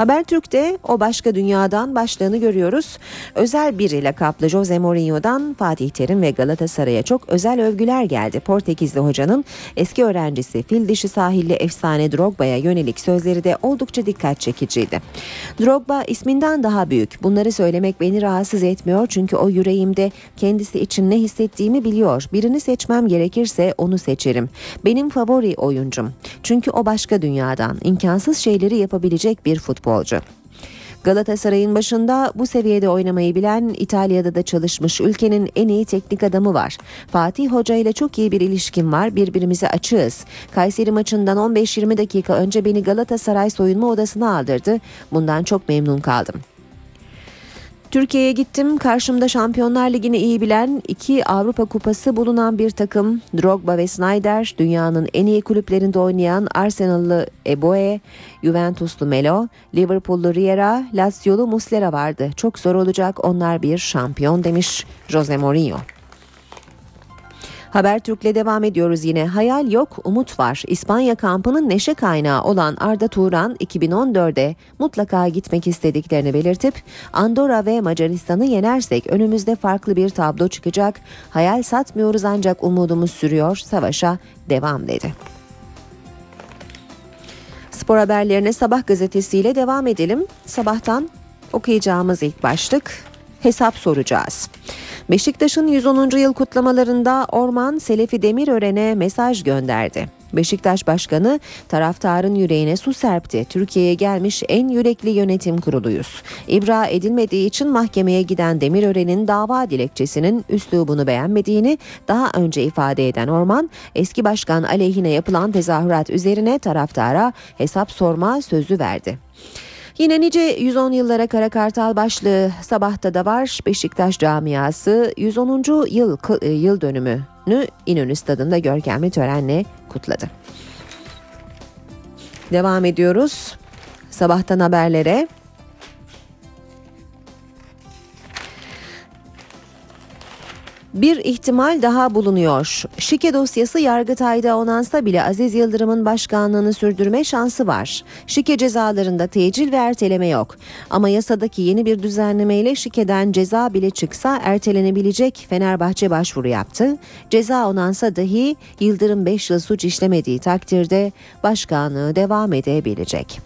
Habertürk'te o başka dünyadan başlığını görüyoruz. Özel biri lakaplı Jose Mourinho'dan Fatih Terim ve Galatasaray'a çok özel övgüler geldi. Portekizli hocanın eski öğrencisi fil dişi sahilli efsane Drogba'ya yönelik sözleri de oldukça dikkat çekiciydi. Drogba isminden daha büyük. Bunları söylemek beni rahatsız etmiyor çünkü o yüreğimde kendisi için ne hissettiğimi biliyor. Birini seçmem gerekirse onu seçerim. Benim favori oyuncum. Çünkü o başka dünyadan, imkansız şeyleri yapabilecek bir futbol futbolcu. Galatasaray'ın başında bu seviyede oynamayı bilen İtalya'da da çalışmış ülkenin en iyi teknik adamı var. Fatih Hoca ile çok iyi bir ilişkim var. Birbirimize açığız. Kayseri maçından 15-20 dakika önce beni Galatasaray soyunma odasına aldırdı. Bundan çok memnun kaldım. Türkiye'ye gittim. Karşımda Şampiyonlar Ligi'ni iyi bilen iki Avrupa Kupası bulunan bir takım. Drogba ve Snyder, dünyanın en iyi kulüplerinde oynayan Arsenal'lı Eboe, Juventuslu Melo, Liverpool'lu Riera, Lazio'lu Muslera vardı. Çok zor olacak onlar bir şampiyon demiş Jose Mourinho. Habertürk'le devam ediyoruz yine. Hayal yok, umut var. İspanya kampının neşe kaynağı olan Arda Turan 2014'de mutlaka gitmek istediklerini belirtip Andorra ve Macaristan'ı yenersek önümüzde farklı bir tablo çıkacak. Hayal satmıyoruz ancak umudumuz sürüyor. Savaşa devam dedi. Spor haberlerine Sabah gazetesiyle devam edelim. Sabahtan okuyacağımız ilk başlık hesap soracağız. Beşiktaş'ın 110. yıl kutlamalarında Orman Selefi Demirören'e mesaj gönderdi. Beşiktaş Başkanı taraftarın yüreğine su serpti. Türkiye'ye gelmiş en yürekli yönetim kuruluyuz. İbra edilmediği için mahkemeye giden Demirören'in dava dilekçesinin üslubunu beğenmediğini daha önce ifade eden Orman, eski başkan aleyhine yapılan tezahürat üzerine taraftara hesap sorma sözü verdi. Yine nice 110 yıllara kara kartal başlığı sabahta da var. Beşiktaş camiası 110. yıl yıl dönümünü İnönü Stadı'nda görkemli törenle kutladı. Devam ediyoruz. Sabahtan haberlere. Bir ihtimal daha bulunuyor. Şike dosyası Yargıtay'da onansa bile Aziz Yıldırım'ın başkanlığını sürdürme şansı var. Şike cezalarında tecil ve erteleme yok. Ama yasadaki yeni bir düzenlemeyle şikeden ceza bile çıksa ertelenebilecek Fenerbahçe başvuru yaptı. Ceza onansa dahi Yıldırım 5 yıl suç işlemediği takdirde başkanlığı devam edebilecek.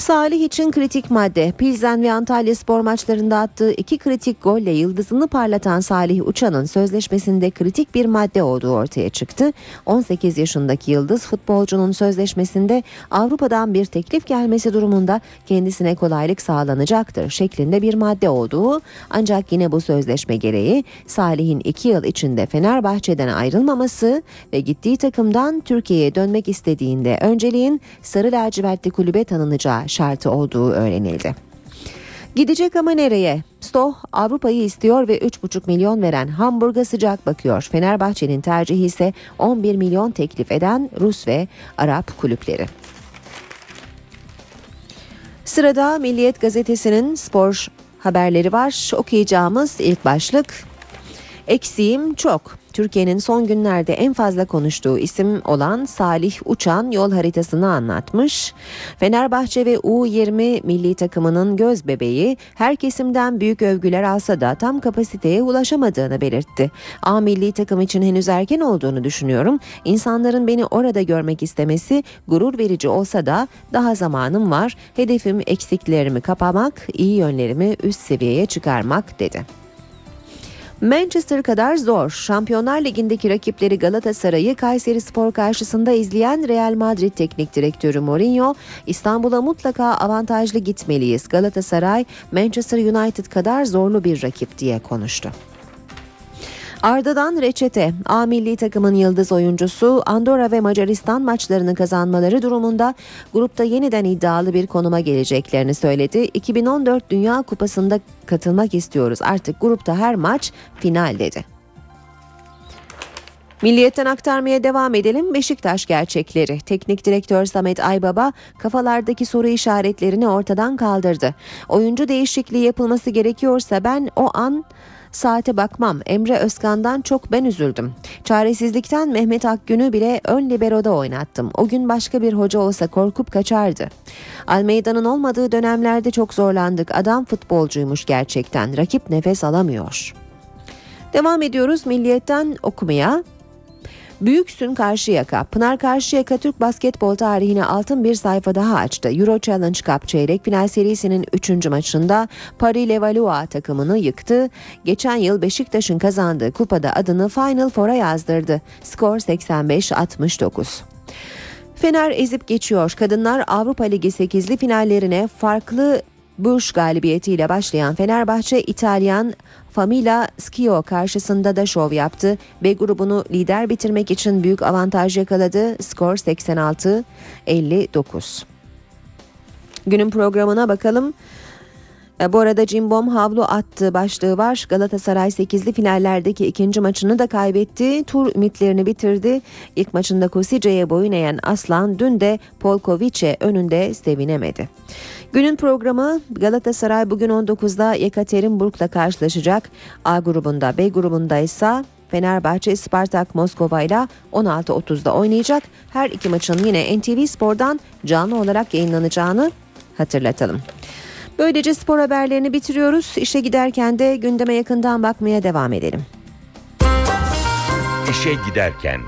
Salih için kritik madde. Pilsen ve Antalya spor maçlarında attığı iki kritik golle yıldızını parlatan Salih Uçan'ın sözleşmesinde kritik bir madde olduğu ortaya çıktı. 18 yaşındaki yıldız futbolcunun sözleşmesinde Avrupa'dan bir teklif gelmesi durumunda kendisine kolaylık sağlanacaktır şeklinde bir madde olduğu ancak yine bu sözleşme gereği Salih'in iki yıl içinde Fenerbahçe'den ayrılmaması ve gittiği takımdan Türkiye'ye dönmek istediğinde önceliğin Sarı Lacivertli kulübe tanınacağı şartı olduğu öğrenildi. Gidecek ama nereye? Stoh Avrupa'yı istiyor ve 3,5 milyon veren Hamburg'a sıcak bakıyor. Fenerbahçe'nin tercihi ise 11 milyon teklif eden Rus ve Arap kulüpleri. Sırada Milliyet gazetesinin spor haberleri var. Okuyacağımız ilk başlık Eksiğim çok. Türkiye'nin son günlerde en fazla konuştuğu isim olan Salih Uçan yol haritasını anlatmış. Fenerbahçe ve U20 milli takımının göz bebeği her kesimden büyük övgüler alsa da tam kapasiteye ulaşamadığını belirtti. A milli takım için henüz erken olduğunu düşünüyorum. İnsanların beni orada görmek istemesi gurur verici olsa da daha zamanım var. Hedefim eksiklerimi kapamak, iyi yönlerimi üst seviyeye çıkarmak dedi. Manchester kadar zor. Şampiyonlar Ligi'ndeki rakipleri Galatasaray'ı Kayseri Spor karşısında izleyen Real Madrid Teknik Direktörü Mourinho, İstanbul'a mutlaka avantajlı gitmeliyiz. Galatasaray, Manchester United kadar zorlu bir rakip diye konuştu. Arda'dan reçete. A milli takımın yıldız oyuncusu Andorra ve Macaristan maçlarını kazanmaları durumunda grupta yeniden iddialı bir konuma geleceklerini söyledi. 2014 Dünya Kupası'nda katılmak istiyoruz. Artık grupta her maç final dedi. Milliyetten aktarmaya devam edelim. Beşiktaş gerçekleri. Teknik direktör Samet Aybaba kafalardaki soru işaretlerini ortadan kaldırdı. Oyuncu değişikliği yapılması gerekiyorsa ben o an saate bakmam. Emre Özkan'dan çok ben üzüldüm. Çaresizlikten Mehmet Akgün'ü bile ön libero'da oynattım. O gün başka bir hoca olsa korkup kaçardı. Almeida'nın olmadığı dönemlerde çok zorlandık. Adam futbolcuymuş gerçekten. Rakip nefes alamıyor. Devam ediyoruz milliyetten okumaya. Büyüksün Karşıyaka. Pınar Karşıyaka Türk basketbol tarihine altın bir sayfa daha açtı. Euro Challenge Cup çeyrek final serisinin 3. maçında Paris Levallois takımını yıktı. Geçen yıl Beşiktaş'ın kazandığı kupada adını Final Four'a yazdırdı. Skor 85-69. Fener ezip geçiyor. Kadınlar Avrupa Ligi 8'li finallerine farklı Burj galibiyetiyle başlayan Fenerbahçe İtalyan Famila Schio karşısında da şov yaptı. B grubunu lider bitirmek için büyük avantaj yakaladı. Skor 86-59. Günün programına bakalım. E, Bu arada Cimbom havlu attı başlığı var. Galatasaray 8'li finallerdeki ikinci maçını da kaybetti. Tur ümitlerini bitirdi. İlk maçında Kosica'ya boyun eğen Aslan dün de Polkoviç'e önünde sevinemedi. Günün programı Galatasaray bugün 19'da Yekaterinburg'la karşılaşacak. A grubunda B grubunda ise Fenerbahçe Spartak Moskova ile 16.30'da oynayacak. Her iki maçın yine NTV Spor'dan canlı olarak yayınlanacağını hatırlatalım. Böylece spor haberlerini bitiriyoruz. İşe giderken de gündeme yakından bakmaya devam edelim. İşe giderken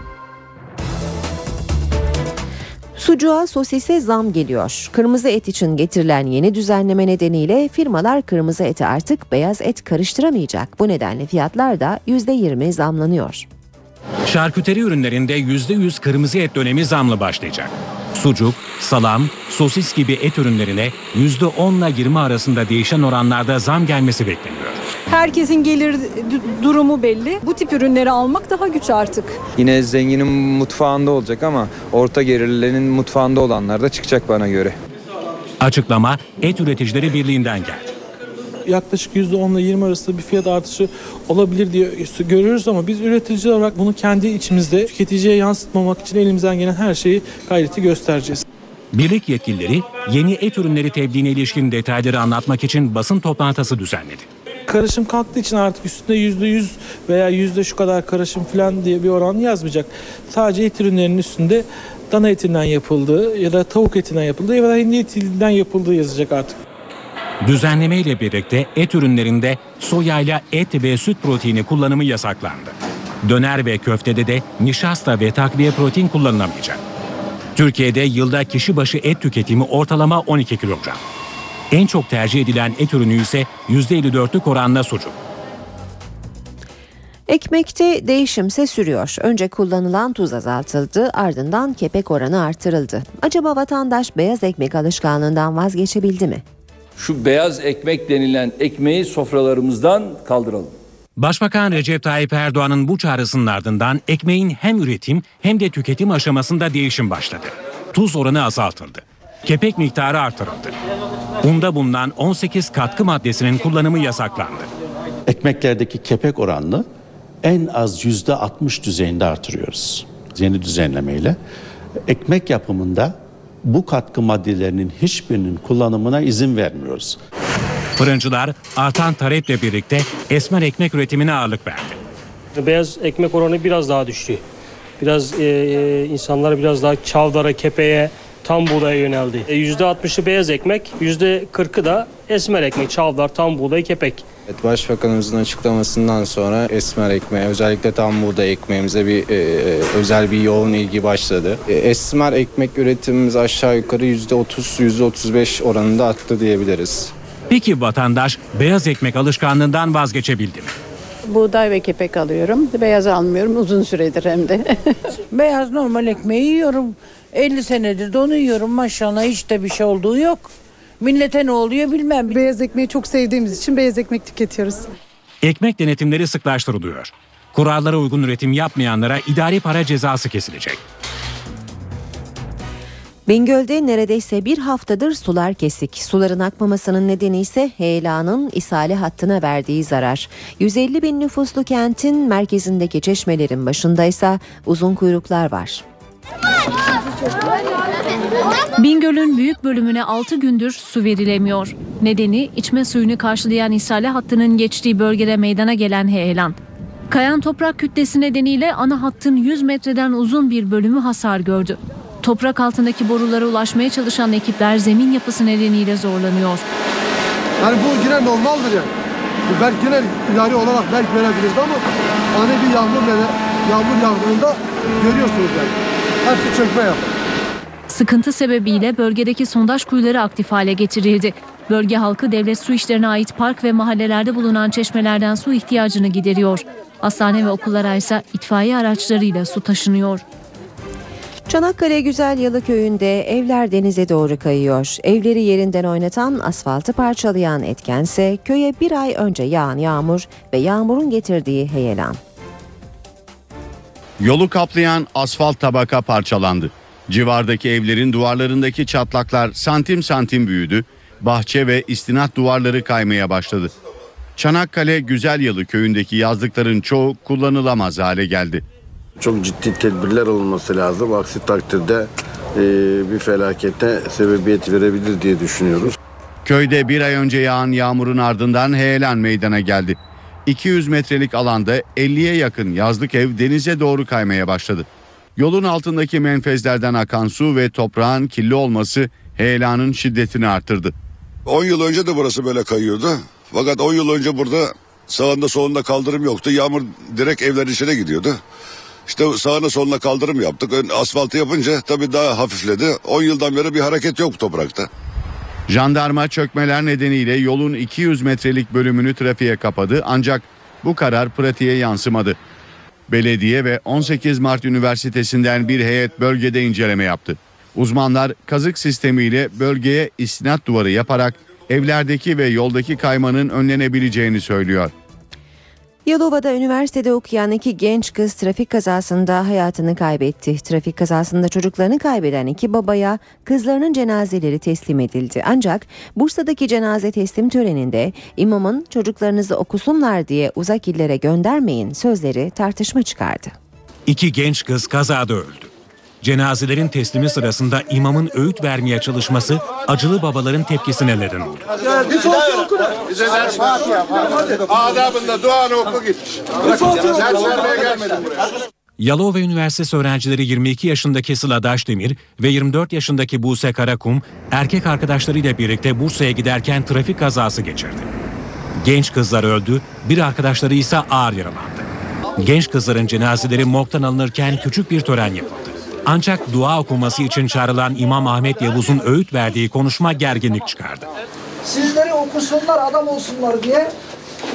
Sucuğa sosise zam geliyor. Kırmızı et için getirilen yeni düzenleme nedeniyle firmalar kırmızı eti artık beyaz et karıştıramayacak. Bu nedenle fiyatlar da %20 zamlanıyor. Şarküteri ürünlerinde %100 kırmızı et dönemi zamlı başlayacak. Sucuk, salam, sosis gibi et ürünlerine %10 ile 20 arasında değişen oranlarda zam gelmesi bekleniyor. Herkesin gelir durumu belli. Bu tip ürünleri almak daha güç artık. Yine zenginin mutfağında olacak ama orta gelirlerin mutfağında olanlar da çıkacak bana göre. Açıklama Et Üreticileri Birliği'nden geldi. Yaklaşık %10 ile 20 arasında bir fiyat artışı olabilir diye görüyoruz ama biz üretici olarak bunu kendi içimizde tüketiciye yansıtmamak için elimizden gelen her şeyi gayreti göstereceğiz. Birlik yetkilileri yeni et ürünleri tebliğine ilişkin detayları anlatmak için basın toplantısı düzenledi. Karışım kalktığı için artık üstünde %100 veya yüzde şu kadar karışım falan diye bir oran yazmayacak. Sadece et ürünlerinin üstünde dana etinden yapıldığı ya da tavuk etinden yapıldığı ya da hindi etinden yapıldığı yazacak artık. Düzenleme ile birlikte et ürünlerinde soyayla et ve süt proteini kullanımı yasaklandı. Döner ve köftede de nişasta ve takviye protein kullanılamayacak. Türkiye'de yılda kişi başı et tüketimi ortalama 12 kilogram. En çok tercih edilen et ürünü ise %54'lük oranla sucuk. Ekmekte değişimse sürüyor. Önce kullanılan tuz azaltıldı, ardından kepek oranı artırıldı. Acaba vatandaş beyaz ekmek alışkanlığından vazgeçebildi mi? Şu beyaz ekmek denilen ekmeği sofralarımızdan kaldıralım. Başbakan Recep Tayyip Erdoğan'ın bu çağrısının ardından ekmeğin hem üretim hem de tüketim aşamasında değişim başladı. Tuz oranı azaltıldı. Kepek miktarı artırıldı. Unda bulunan 18 katkı maddesinin kullanımı yasaklandı. ekmeklerdeki kepek oranını en az yüzde 60 düzeyinde artırıyoruz. Yeni düzenlemeyle. Ekmek yapımında bu katkı maddelerinin hiçbirinin kullanımına izin vermiyoruz. Fırıncılar artan taleple birlikte esmer ekmek üretimine ağırlık verdi. Beyaz ekmek oranı biraz daha düştü. Biraz e, e, insanlar biraz daha çavdara, kepeğe, tam buğdaya yöneldi. E, %60'ı beyaz ekmek, %40'ı da esmer ekmek, çavdar, tam buğday, kepek. Evet, Başbakanımızın açıklamasından sonra esmer ekmeğe özellikle tam buğday ekmeğimize bir e, özel bir yoğun ilgi başladı. E, esmer ekmek üretimimiz aşağı yukarı %30 %35 oranında arttı diyebiliriz. Peki vatandaş beyaz ekmek alışkanlığından vazgeçebildi mi? Buğday ve kepek alıyorum. Beyaz almıyorum uzun süredir hem de. Beyaz normal ekmeği yiyorum. 50 senedir de onu yiyorum maşallah hiç de bir şey olduğu yok. Millete ne oluyor bilmem. Beyaz ekmeği çok sevdiğimiz için beyaz ekmek tüketiyoruz. Ekmek denetimleri sıklaştırılıyor. Kurallara uygun üretim yapmayanlara idari para cezası kesilecek. Bingöl'de neredeyse bir haftadır sular kesik. Suların akmamasının nedeni ise heyelanın isale hattına verdiği zarar. 150 bin nüfuslu kentin merkezindeki çeşmelerin başında ise uzun kuyruklar var. Bingöl'ün büyük bölümüne 6 gündür su verilemiyor. Nedeni içme suyunu karşılayan isale hattının geçtiği bölgede meydana gelen heyelan. Kayan toprak kütlesi nedeniyle ana hattın 100 metreden uzun bir bölümü hasar gördü. Toprak altındaki borulara ulaşmaya çalışan ekipler zemin yapısı nedeniyle zorlanıyor. Yani bu yine normaldir yani. Belki yine idari olarak belki verebiliriz ama ani bir yağmur neden yağmur yağdığında görüyorsunuz yani. Hepsi çökme yapar. Sıkıntı sebebiyle bölgedeki sondaj kuyuları aktif hale getirildi. Bölge halkı devlet su işlerine ait park ve mahallelerde bulunan çeşmelerden su ihtiyacını gideriyor. Hastane ve okullara ise itfaiye araçlarıyla su taşınıyor. Çanakkale Güzel Yalı köyünde evler denize doğru kayıyor. Evleri yerinden oynatan, asfaltı parçalayan etkense köye bir ay önce yağan yağmur ve yağmurun getirdiği heyelan. Yolu kaplayan asfalt tabaka parçalandı. Civardaki evlerin duvarlarındaki çatlaklar santim santim büyüdü. Bahçe ve istinat duvarları kaymaya başladı. Çanakkale Güzelyalı köyündeki yazlıkların çoğu kullanılamaz hale geldi. Çok ciddi tedbirler alınması lazım. Aksi takdirde e, bir felakete sebebiyet verebilir diye düşünüyoruz. Köyde bir ay önce yağan yağmurun ardından heyelan meydana geldi. 200 metrelik alanda 50'ye yakın yazlık ev denize doğru kaymaya başladı. Yolun altındaki menfezlerden akan su ve toprağın kirli olması heyelanın şiddetini arttırdı. 10 yıl önce de burası böyle kayıyordu. Fakat 10 yıl önce burada sağında solunda kaldırım yoktu. Yağmur direkt evlerin içine gidiyordu. İşte sağına soluna kaldırım yaptık. Asfaltı yapınca tabii daha hafifledi. 10 yıldan beri bir hareket yok toprakta. Jandarma çökmeler nedeniyle yolun 200 metrelik bölümünü trafiğe kapadı ancak bu karar pratiğe yansımadı. Belediye ve 18 Mart Üniversitesi'nden bir heyet bölgede inceleme yaptı. Uzmanlar kazık sistemiyle bölgeye istinat duvarı yaparak evlerdeki ve yoldaki kaymanın önlenebileceğini söylüyor. Yalova'da üniversitede okuyan iki genç kız trafik kazasında hayatını kaybetti. Trafik kazasında çocuklarını kaybeden iki babaya kızlarının cenazeleri teslim edildi. Ancak Bursa'daki cenaze teslim töreninde imamın çocuklarınızı okusunlar diye uzak illere göndermeyin sözleri tartışma çıkardı. İki genç kız kazada öldü. Cenazelerin teslimi sırasında imamın öğüt vermeye çalışması acılı babaların tepkisine neden oldu. Adabında duanı oku git. Ders vermeye gelmedim buraya. Yalova Üniversitesi öğrencileri 22 yaşındaki Sıla Daşdemir ve 24 yaşındaki Buse Karakum erkek arkadaşlarıyla birlikte Bursa'ya giderken trafik kazası geçirdi. Genç kızlar öldü, bir arkadaşları ise ağır yaralandı. Genç kızların cenazeleri morgdan alınırken küçük bir tören yapıldı. Ancak dua okuması için çağrılan İmam Ahmet Yavuz'un öğüt verdiği konuşma gerginlik çıkardı. Sizleri okusunlar adam olsunlar diye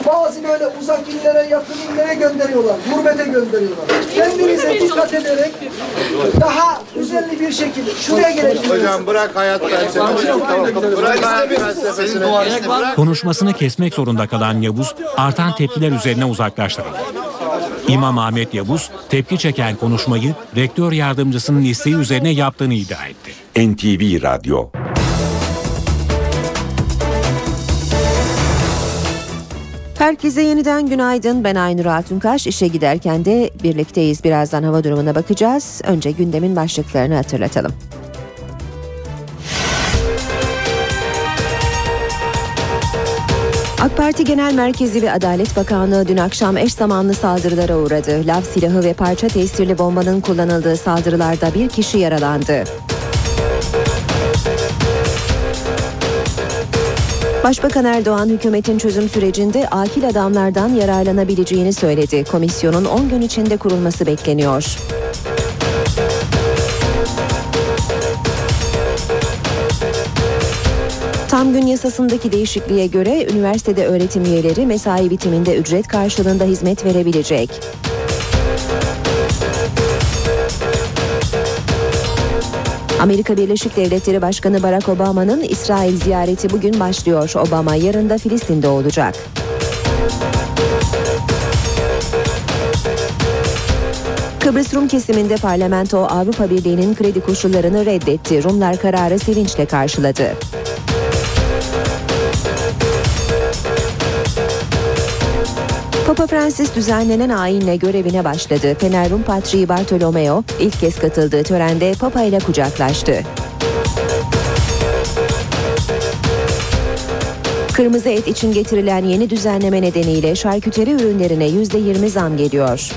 bazı böyle uzak illere yakın illere gönderiyorlar. Gurbete gönderiyorlar. Kendinize dikkat ederek daha düzenli bir şekilde şuraya geleceksiniz. Hocam bırak hayat felsefesini. Bırak hayat felsefesini. Bırak. Konuşmasını kesmek zorunda kalan Yavuz artan tepkiler üzerine uzaklaştırıldı. İmam Ahmet Yavuz tepki çeken konuşmayı rektör yardımcısının isteği üzerine yaptığını iddia etti. NTV Radyo Herkese yeniden günaydın. Ben Aynur Altunkaş. İşe giderken de birlikteyiz. Birazdan hava durumuna bakacağız. Önce gündemin başlıklarını hatırlatalım. AK Parti Genel Merkezi ve Adalet Bakanlığı dün akşam eş zamanlı saldırılara uğradı. Lav silahı ve parça tesirli bombanın kullanıldığı saldırılarda bir kişi yaralandı. Başbakan Erdoğan hükümetin çözüm sürecinde akil adamlardan yararlanabileceğini söyledi. Komisyonun 10 gün içinde kurulması bekleniyor. Tam gün yasasındaki değişikliğe göre üniversitede öğretim üyeleri mesai bitiminde ücret karşılığında hizmet verebilecek. Amerika Birleşik Devletleri Başkanı Barack Obama'nın İsrail ziyareti bugün başlıyor. Obama yarın da Filistin'de olacak. Kıbrıs Rum kesiminde parlamento Avrupa Birliği'nin kredi koşullarını reddetti. Rumlar kararı sevinçle karşıladı. Papa Francis düzenlenen ayinle görevine başladı. Fener Rum Patriği Bartolomeo ilk kez katıldığı törende Papa ile kucaklaştı. Kırmızı et için getirilen yeni düzenleme nedeniyle şarküteri ürünlerine %20 zam geliyor.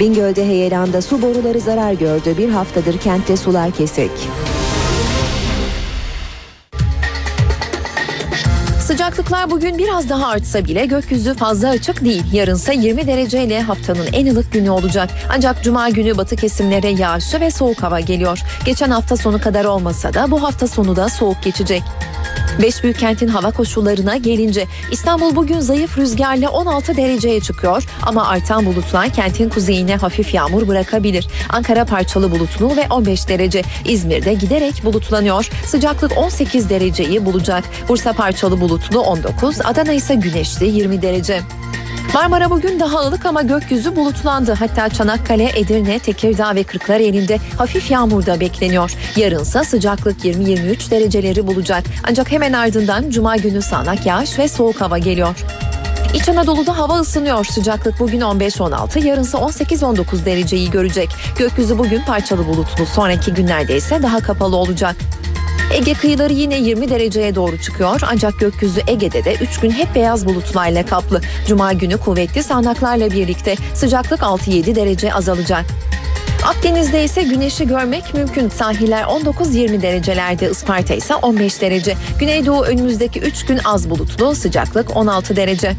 Bingöl'de heyelanda su boruları zarar gördü. Bir haftadır kentte sular kesik. Sıcaklıklar bugün biraz daha artsa bile gökyüzü fazla açık değil. Yarınsa 20 dereceyle haftanın en ılık günü olacak. Ancak cuma günü batı kesimlere yağışlı ve soğuk hava geliyor. Geçen hafta sonu kadar olmasa da bu hafta sonu da soğuk geçecek. Beş büyük kentin hava koşullarına gelince İstanbul bugün zayıf rüzgarla 16 dereceye çıkıyor ama artan bulutlar kentin kuzeyine hafif yağmur bırakabilir. Ankara parçalı bulutlu ve 15 derece. İzmir'de giderek bulutlanıyor. Sıcaklık 18 dereceyi bulacak. Bursa parçalı bulutlu 19, Adana ise güneşli 20 derece. Marmara bugün daha ılık ama gökyüzü bulutlandı. Hatta Çanakkale, Edirne, Tekirdağ ve Kırklareli'nde hafif yağmur da bekleniyor. Yarınsa sıcaklık 20-23 dereceleri bulacak. Ancak hemen ardından cuma günü sağanak yağış ve soğuk hava geliyor. İç Anadolu'da hava ısınıyor. Sıcaklık bugün 15-16, yarınsa 18-19 dereceyi görecek. Gökyüzü bugün parçalı bulutlu. Sonraki günlerde ise daha kapalı olacak. Ege kıyıları yine 20 dereceye doğru çıkıyor ancak gökyüzü Ege'de de 3 gün hep beyaz bulutlarla kaplı. Cuma günü kuvvetli sağanaklarla birlikte sıcaklık 6-7 derece azalacak. Akdeniz'de ise güneşi görmek mümkün. Sahiller 19-20 derecelerde, Isparta ise 15 derece. Güneydoğu önümüzdeki 3 gün az bulutlu, sıcaklık 16 derece.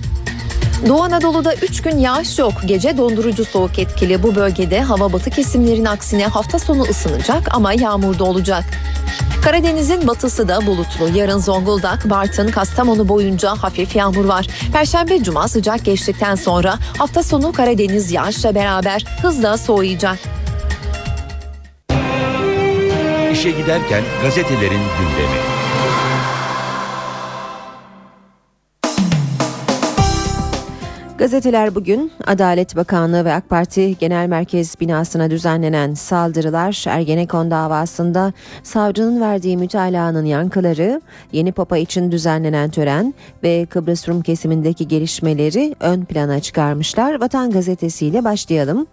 Doğu Anadolu'da 3 gün yağış yok. Gece dondurucu soğuk etkili. Bu bölgede hava batı kesimlerin aksine hafta sonu ısınacak ama yağmurda olacak. Karadeniz'in batısı da bulutlu. Yarın Zonguldak, Bartın, Kastamonu boyunca hafif yağmur var. Perşembe cuma sıcak geçtikten sonra hafta sonu Karadeniz yağışla beraber hızla soğuyacak. İşe giderken gazetelerin gündemi. Gazeteler bugün Adalet Bakanlığı ve AK Parti Genel Merkez binasına düzenlenen saldırılar Ergenekon davasında savcının verdiği mütalaanın yankıları, yeni papa için düzenlenen tören ve Kıbrıs Rum kesimindeki gelişmeleri ön plana çıkarmışlar. Vatan Gazetesi ile başlayalım.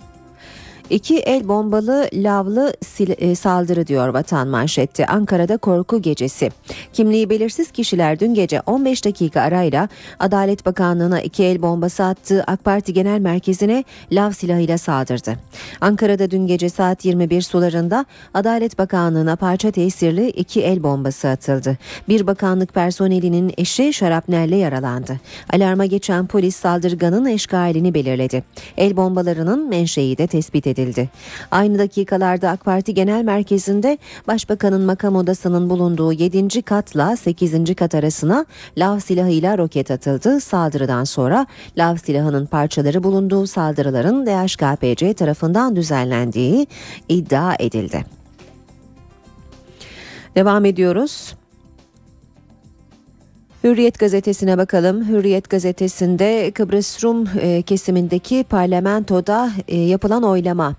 İki el bombalı lavlı e, saldırı diyor vatan manşette. Ankara'da korku gecesi. Kimliği belirsiz kişiler dün gece 15 dakika arayla Adalet Bakanlığı'na iki el bombası attığı AK Parti Genel Merkezi'ne lav silahıyla saldırdı. Ankara'da dün gece saat 21 sularında Adalet Bakanlığı'na parça tesirli iki el bombası atıldı. Bir bakanlık personelinin eşi şarapnelle yaralandı. Alarma geçen polis saldırganın eşkalini belirledi. El bombalarının menşei de tespit edildi edildi. Aynı dakikalarda AK Parti Genel Merkezi'nde Başbakanın makam odasının bulunduğu 7. katla 8. kat arasına lav silahıyla roket atıldı. Saldırıdan sonra lav silahının parçaları bulunduğu saldırıların DHKPC tarafından düzenlendiği iddia edildi. Devam ediyoruz. Hürriyet gazetesine bakalım. Hürriyet gazetesinde Kıbrıs Rum e, kesimindeki parlamentoda e, yapılan oylama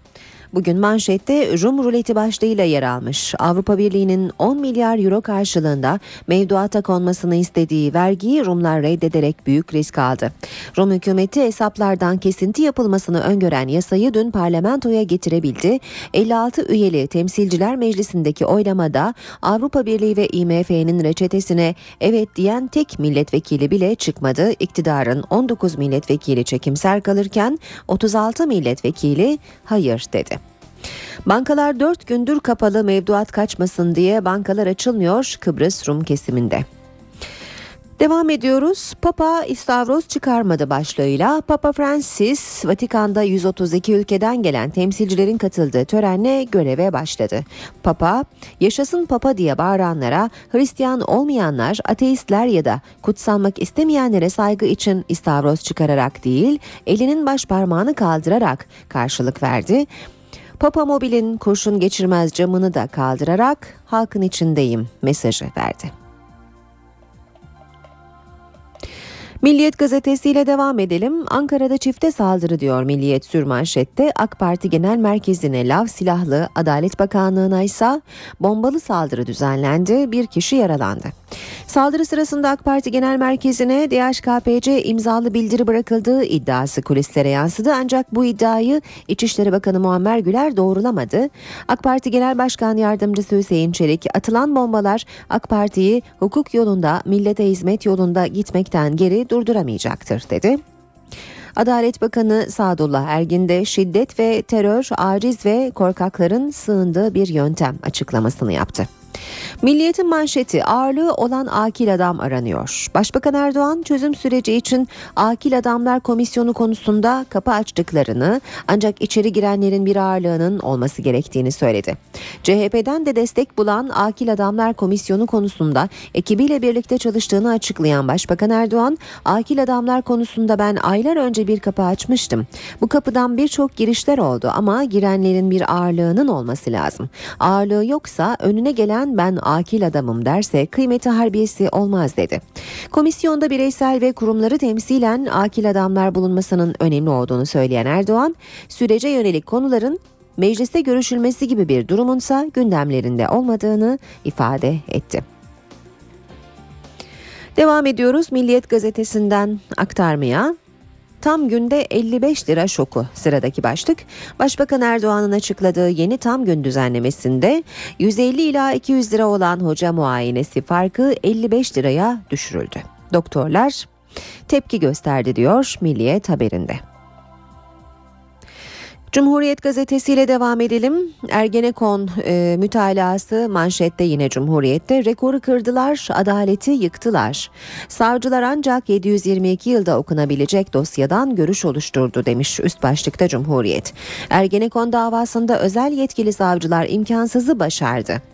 bugün manşette Rum ruleti başlığıyla yer almış. Avrupa Birliği'nin 10 milyar euro karşılığında mevduata konmasını istediği vergiyi Rumlar reddederek büyük risk aldı. Rum hükümeti hesaplardan kesinti yapılmasını öngören yasayı dün parlamentoya getirebildi. 56 üyeli Temsilciler Meclisi'ndeki oylamada Avrupa Birliği ve IMF'nin reçetesine evet diyen tek milletvekili bile çıkmadı. İktidarın 19 milletvekili çekimser kalırken 36 milletvekili hayır dedi. Bankalar 4 gündür kapalı mevduat kaçmasın diye bankalar açılmıyor Kıbrıs Rum kesiminde. Devam ediyoruz. Papa İstavroz çıkarmadı başlığıyla Papa Francis Vatikan'da 132 ülkeden gelen temsilcilerin katıldığı törenle göreve başladı. Papa, yaşasın Papa diye bağıranlara Hristiyan olmayanlar, ateistler ya da kutsanmak istemeyenlere saygı için İstavroz çıkararak değil, elinin baş parmağını kaldırarak karşılık verdi. Papa Mobil'in kurşun geçirmez camını da kaldırarak halkın içindeyim mesajı verdi. Milliyet gazetesiyle devam edelim. Ankara'da çifte saldırı diyor Milliyet sürmanşette. AK Parti Genel Merkezi'ne lav silahlı, Adalet Bakanlığı'na ise bombalı saldırı düzenlendi. Bir kişi yaralandı. Saldırı sırasında AK Parti Genel Merkezi'ne DHKPC imzalı bildiri bırakıldığı iddiası kulislere yansıdı. Ancak bu iddiayı İçişleri Bakanı Muammer Güler doğrulamadı. AK Parti Genel Başkan Yardımcısı Hüseyin Çelik atılan bombalar AK Parti'yi hukuk yolunda, millete hizmet yolunda gitmekten geri durduramayacaktır dedi. Adalet Bakanı Sadullah Ergin de şiddet ve terör, aciz ve korkakların sığındığı bir yöntem açıklamasını yaptı. Milliyetin manşeti ağırlığı olan akil adam aranıyor. Başbakan Erdoğan çözüm süreci için akil adamlar komisyonu konusunda kapı açtıklarını ancak içeri girenlerin bir ağırlığının olması gerektiğini söyledi. CHP'den de destek bulan akil adamlar komisyonu konusunda ekibiyle birlikte çalıştığını açıklayan Başbakan Erdoğan, akil adamlar konusunda ben aylar önce bir kapı açmıştım. Bu kapıdan birçok girişler oldu ama girenlerin bir ağırlığının olması lazım. Ağırlığı yoksa önüne gelen ben akil adamım derse kıymeti harbiyesi olmaz dedi. Komisyonda bireysel ve kurumları temsilen akil adamlar bulunmasının önemli olduğunu söyleyen Erdoğan, sürece yönelik konuların mecliste görüşülmesi gibi bir durumunsa gündemlerinde olmadığını ifade etti. Devam ediyoruz Milliyet gazetesinden aktarmaya. Tam günde 55 lira şoku sıradaki başlık. Başbakan Erdoğan'ın açıkladığı yeni tam gün düzenlemesinde 150 ila 200 lira olan hoca muayenesi farkı 55 liraya düşürüldü. Doktorlar tepki gösterdi diyor Milliyet haberinde. Cumhuriyet gazetesiyle devam edelim. Ergenekon e, mütalası manşette yine Cumhuriyet'te rekoru kırdılar, adaleti yıktılar. Savcılar ancak 722 yılda okunabilecek dosyadan görüş oluşturdu demiş üst başlıkta Cumhuriyet. Ergenekon davasında özel yetkili savcılar imkansızı başardı.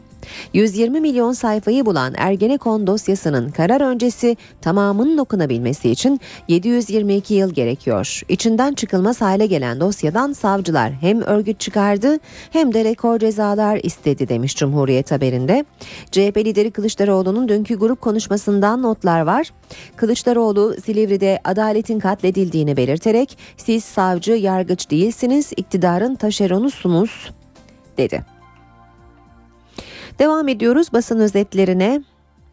120 milyon sayfayı bulan Ergenekon dosyasının karar öncesi tamamının okunabilmesi için 722 yıl gerekiyor. İçinden çıkılmaz hale gelen dosyadan savcılar hem örgüt çıkardı hem de rekor cezalar istedi demiş Cumhuriyet haberinde. CHP lideri Kılıçdaroğlu'nun dünkü grup konuşmasından notlar var. Kılıçdaroğlu Silivri'de adaletin katledildiğini belirterek siz savcı yargıç değilsiniz iktidarın taşeronusunuz dedi. Devam ediyoruz basın özetlerine.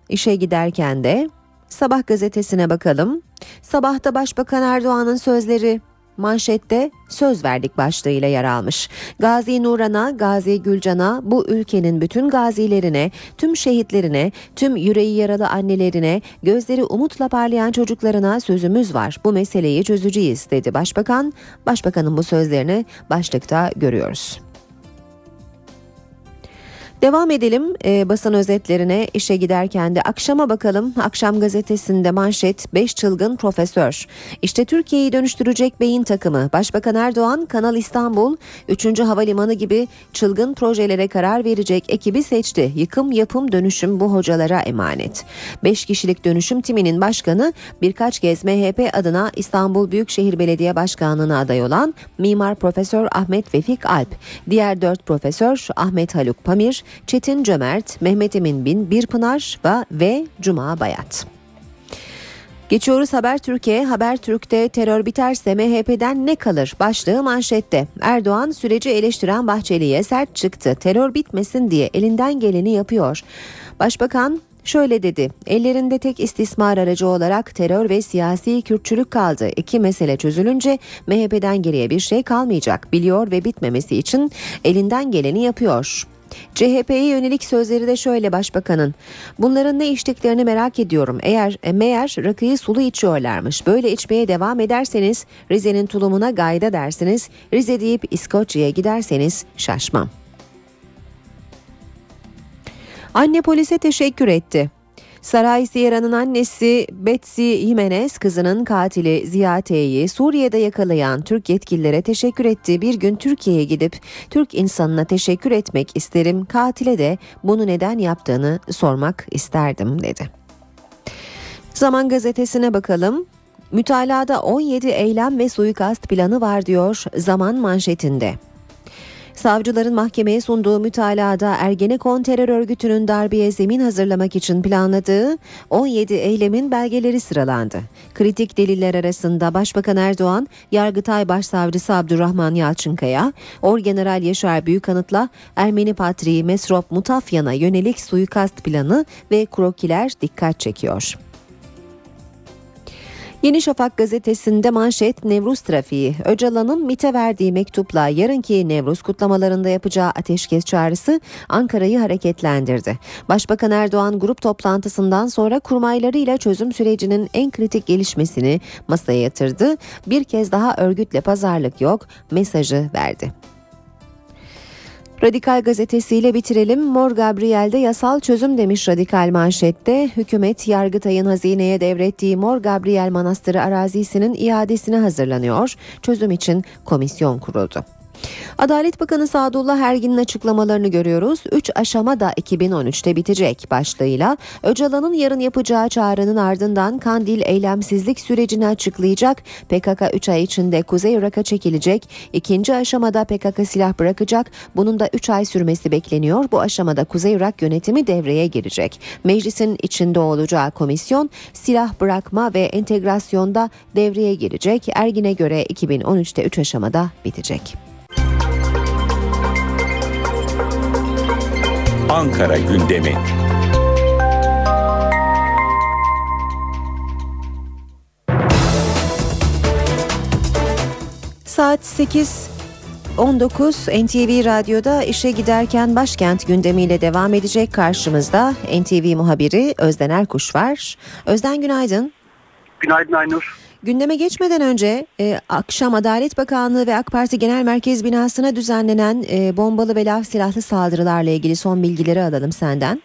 İşe giderken de Sabah gazetesine bakalım. Sabahta Başbakan Erdoğan'ın sözleri manşette söz verdik başlığıyla yer almış. Gazi Nuran'a, Gazi Gülcan'a, bu ülkenin bütün gazilerine, tüm şehitlerine, tüm yüreği yaralı annelerine, gözleri umutla parlayan çocuklarına sözümüz var. Bu meseleyi çözeceğiz dedi Başbakan. Başbakanın bu sözlerini başlıkta görüyoruz. Devam edelim e, basın özetlerine işe giderken de akşama bakalım. Akşam gazetesinde manşet 5 çılgın profesör. İşte Türkiye'yi dönüştürecek beyin takımı. Başbakan Erdoğan Kanal İstanbul 3. Havalimanı gibi çılgın projelere karar verecek ekibi seçti. Yıkım yapım dönüşüm bu hocalara emanet. 5 kişilik dönüşüm timinin başkanı birkaç kez MHP adına İstanbul Büyükşehir Belediye Başkanlığı'na aday olan Mimar Profesör Ahmet Vefik Alp. Diğer 4 profesör Ahmet Haluk Pamir, Çetin Cömert, Mehmet Emin Bin Birpınar ve, Cuma Bayat. Geçiyoruz Haber Türkiye. Haber Türk'te terör biterse MHP'den ne kalır? Başlığı manşette. Erdoğan süreci eleştiren Bahçeli'ye sert çıktı. Terör bitmesin diye elinden geleni yapıyor. Başbakan Şöyle dedi, ellerinde tek istismar aracı olarak terör ve siyasi Kürtçülük kaldı. İki mesele çözülünce MHP'den geriye bir şey kalmayacak. Biliyor ve bitmemesi için elinden geleni yapıyor. CHP'ye yönelik sözleri de şöyle başbakanın. Bunların ne içtiklerini merak ediyorum. Eğer e, meğer rakıyı sulu içiyorlarmış. Böyle içmeye devam ederseniz Rize'nin tulumuna gayda dersiniz. Rize deyip İskoçya'ya giderseniz şaşmam. Anne polise teşekkür etti. Saray Sierra'nın annesi Betsy Jimenez kızının katili Ziya T'yi Suriye'de yakalayan Türk yetkililere teşekkür etti. Bir gün Türkiye'ye gidip Türk insanına teşekkür etmek isterim. Katile de bunu neden yaptığını sormak isterdim dedi. Zaman gazetesine bakalım. Mütalada 17 eylem ve suikast planı var diyor Zaman manşetinde. Savcıların mahkemeye sunduğu mütalada Ergenekon terör örgütünün darbeye zemin hazırlamak için planladığı 17 eylemin belgeleri sıralandı. Kritik deliller arasında Başbakan Erdoğan, Yargıtay Başsavcısı Abdurrahman Yalçınkaya, Orgeneral Yaşar Büyükanıt'la Ermeni Patriği Mesrop Mutafyan'a yönelik suikast planı ve krokiler dikkat çekiyor. Yeni Şafak gazetesinde manşet Nevruz trafiği. Öcalan'ın MİT'e verdiği mektupla yarınki Nevruz kutlamalarında yapacağı ateşkes çağrısı Ankara'yı hareketlendirdi. Başbakan Erdoğan grup toplantısından sonra kurmaylarıyla çözüm sürecinin en kritik gelişmesini masaya yatırdı. Bir kez daha örgütle pazarlık yok mesajı verdi. Radikal gazetesiyle bitirelim. Mor Gabriel'de yasal çözüm demiş Radikal manşette. Hükümet Yargıtay'ın hazineye devrettiği Mor Gabriel Manastırı arazisinin iadesine hazırlanıyor. Çözüm için komisyon kuruldu. Adalet Bakanı Sadullah Ergin'in açıklamalarını görüyoruz. 3 aşama da 2013'te bitecek başlığıyla Öcalan'ın yarın yapacağı çağrının ardından Kandil eylemsizlik sürecini açıklayacak. PKK 3 ay içinde Kuzey Irak'a çekilecek. İkinci aşamada PKK silah bırakacak. Bunun da 3 ay sürmesi bekleniyor. Bu aşamada Kuzey Irak yönetimi devreye girecek. Meclisin içinde olacağı komisyon silah bırakma ve entegrasyonda devreye girecek. Ergin'e göre 2013'te 3 aşamada bitecek. Ankara gündemi. Saat 8 19 NTV Radyo'da işe giderken başkent gündemiyle devam edecek karşımızda NTV muhabiri Özden Erkuş var. Özden günaydın. Günaydın Aynur. Gündeme geçmeden önce e, akşam Adalet Bakanlığı ve AK Parti Genel Merkez binasına düzenlenen e, bombalı ve lav silahlı saldırılarla ilgili son bilgileri alalım senden.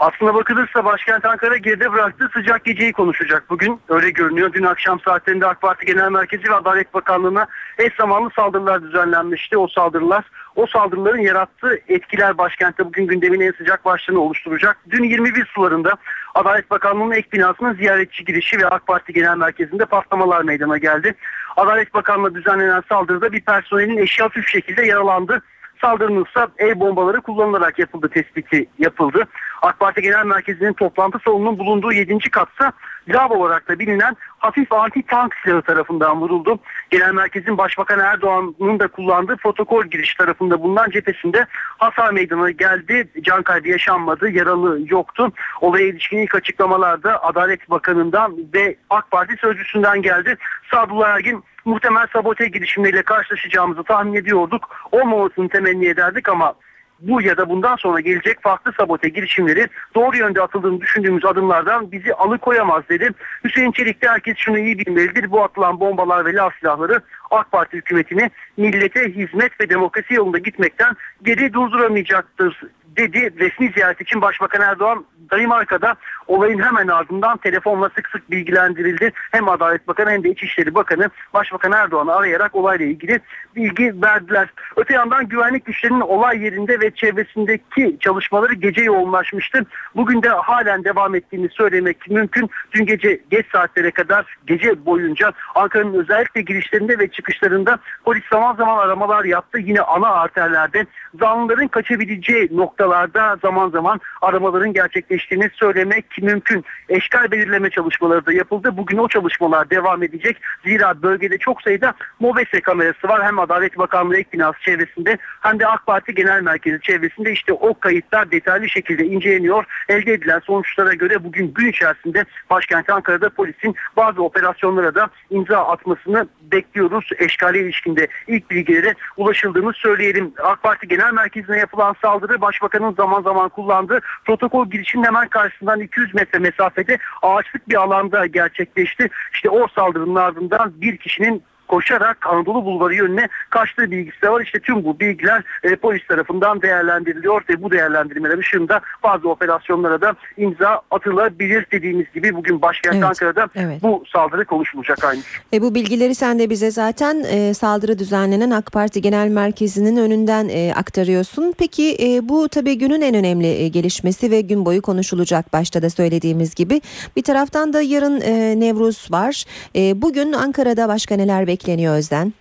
Aslına bakılırsa başkent Ankara geride bıraktığı sıcak geceyi konuşacak bugün. Öyle görünüyor. Dün akşam saatlerinde AK Parti Genel Merkezi ve Adalet Bakanlığı'na eş zamanlı saldırılar düzenlenmişti. O saldırılar, o saldırıların yarattığı etkiler başkentte bugün gündemin en sıcak başlığını oluşturacak. Dün 21 sularında Adalet Bakanlığı'nın ek binasının ziyaretçi girişi ve AK Parti Genel Merkezi'nde patlamalar meydana geldi. Adalet Bakanlığı düzenlenen saldırıda bir personelin eşi hafif şekilde yaralandı. Saldırının ise el bombaları kullanılarak yapıldı tespiti yapıldı. AK Parti Genel Merkezi'nin toplantı salonunun bulunduğu 7. katsa lav olarak da bilinen hafif anti tank silahı tarafından vuruldu. Genel Merkez'in Başbakan Erdoğan'ın da kullandığı protokol giriş tarafında bulunan cephesinde hasar meydana geldi. Can kaybı yaşanmadı, yaralı yoktu. Olaya ilişkin ilk açıklamalarda Adalet Bakanı'ndan ve AK Parti sözcüsünden geldi. Sadullah Ergin muhtemel sabote girişimleriyle karşılaşacağımızı tahmin ediyorduk. Olmamasını temenni ederdik ama bu ya da bundan sonra gelecek farklı sabote girişimleri doğru yönde atıldığını düşündüğümüz adımlardan bizi alıkoyamaz dedi. Hüseyin Çelik de herkes şunu iyi bilmelidir. Bu atılan bombalar ve lav silahları AK Parti hükümetini millete hizmet ve demokrasi yolunda gitmekten geri durduramayacaktır dedi. Resmi ziyaret için Başbakan Erdoğan Danimarka'da olayın hemen ardından telefonla sık sık bilgilendirildi. Hem Adalet Bakanı hem de İçişleri Bakanı Başbakan Erdoğan'ı arayarak olayla ilgili bilgi verdiler. Öte yandan güvenlik güçlerinin olay yerinde ve çevresindeki çalışmaları gece yoğunlaşmıştı. Bugün de halen devam ettiğini söylemek mümkün. Dün gece geç saatlere kadar gece boyunca Ankara'nın özellikle girişlerinde ve çıkışlarında polis zaman zaman aramalar yaptı. Yine ana arterlerde zanlıların kaçabileceği noktalarda zaman zaman aramaların gerçekleştiğini söylemek mümkün. Eşkal belirleme çalışmaları da yapıldı. Bugün o çalışmalar devam edecek. Zira bölgede çok sayıda MOBESE kamerası var. Hem Adalet Bakanlığı ek binası çevresinde hem de AK Parti Genel Merkezi çevresinde işte o kayıtlar detaylı şekilde inceleniyor. Elde edilen sonuçlara göre bugün gün içerisinde başkent Ankara'da polisin bazı operasyonlara da imza atmasını bekliyoruz. Eşkale ilişkinde ilk bilgilere ulaşıldığını söyleyelim. AK Parti Genel Merkezi'ne yapılan saldırı Başbakanın zaman zaman kullandığı protokol girişinin hemen karşısından 200 metre mesafede ağaçlık bir alanda gerçekleşti. İşte o saldırının ardından bir kişinin koşarak Anadolu Bulvarı yönüne kaçtığı bilgisi de var. İşte tüm bu bilgiler e, polis tarafından değerlendiriliyor ve bu değerlendirmeler ışığında bazı operasyonlara da imza atılabilir dediğimiz gibi bugün başkent Evet, Ankara'da evet. bu saldırı konuşulacak aynı. E, bu bilgileri sen de bize zaten e, saldırı düzenlenen AK Parti Genel Merkezi'nin önünden e, aktarıyorsun. Peki e, bu tabii günün en önemli e, gelişmesi ve gün boyu konuşulacak başta da söylediğimiz gibi. Bir taraftan da yarın e, Nevruz var. E, bugün Ankara'da başka neler bekleniyor Özden?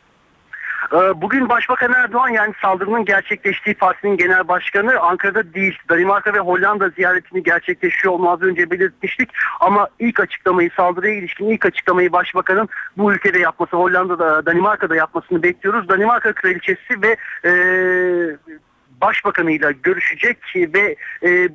Ee, Bugün Başbakan Erdoğan yani saldırının gerçekleştiği partinin genel başkanı Ankara'da değil Danimarka ve Hollanda ziyaretini gerçekleşiyor onu az önce belirtmiştik ama ilk açıklamayı saldırıya ilişkin ilk açıklamayı Başbakanın bu ülkede yapması Hollanda'da Danimarka'da yapmasını bekliyoruz. Danimarka Kraliçesi ve e, Başbakanıyla görüşecek ve e,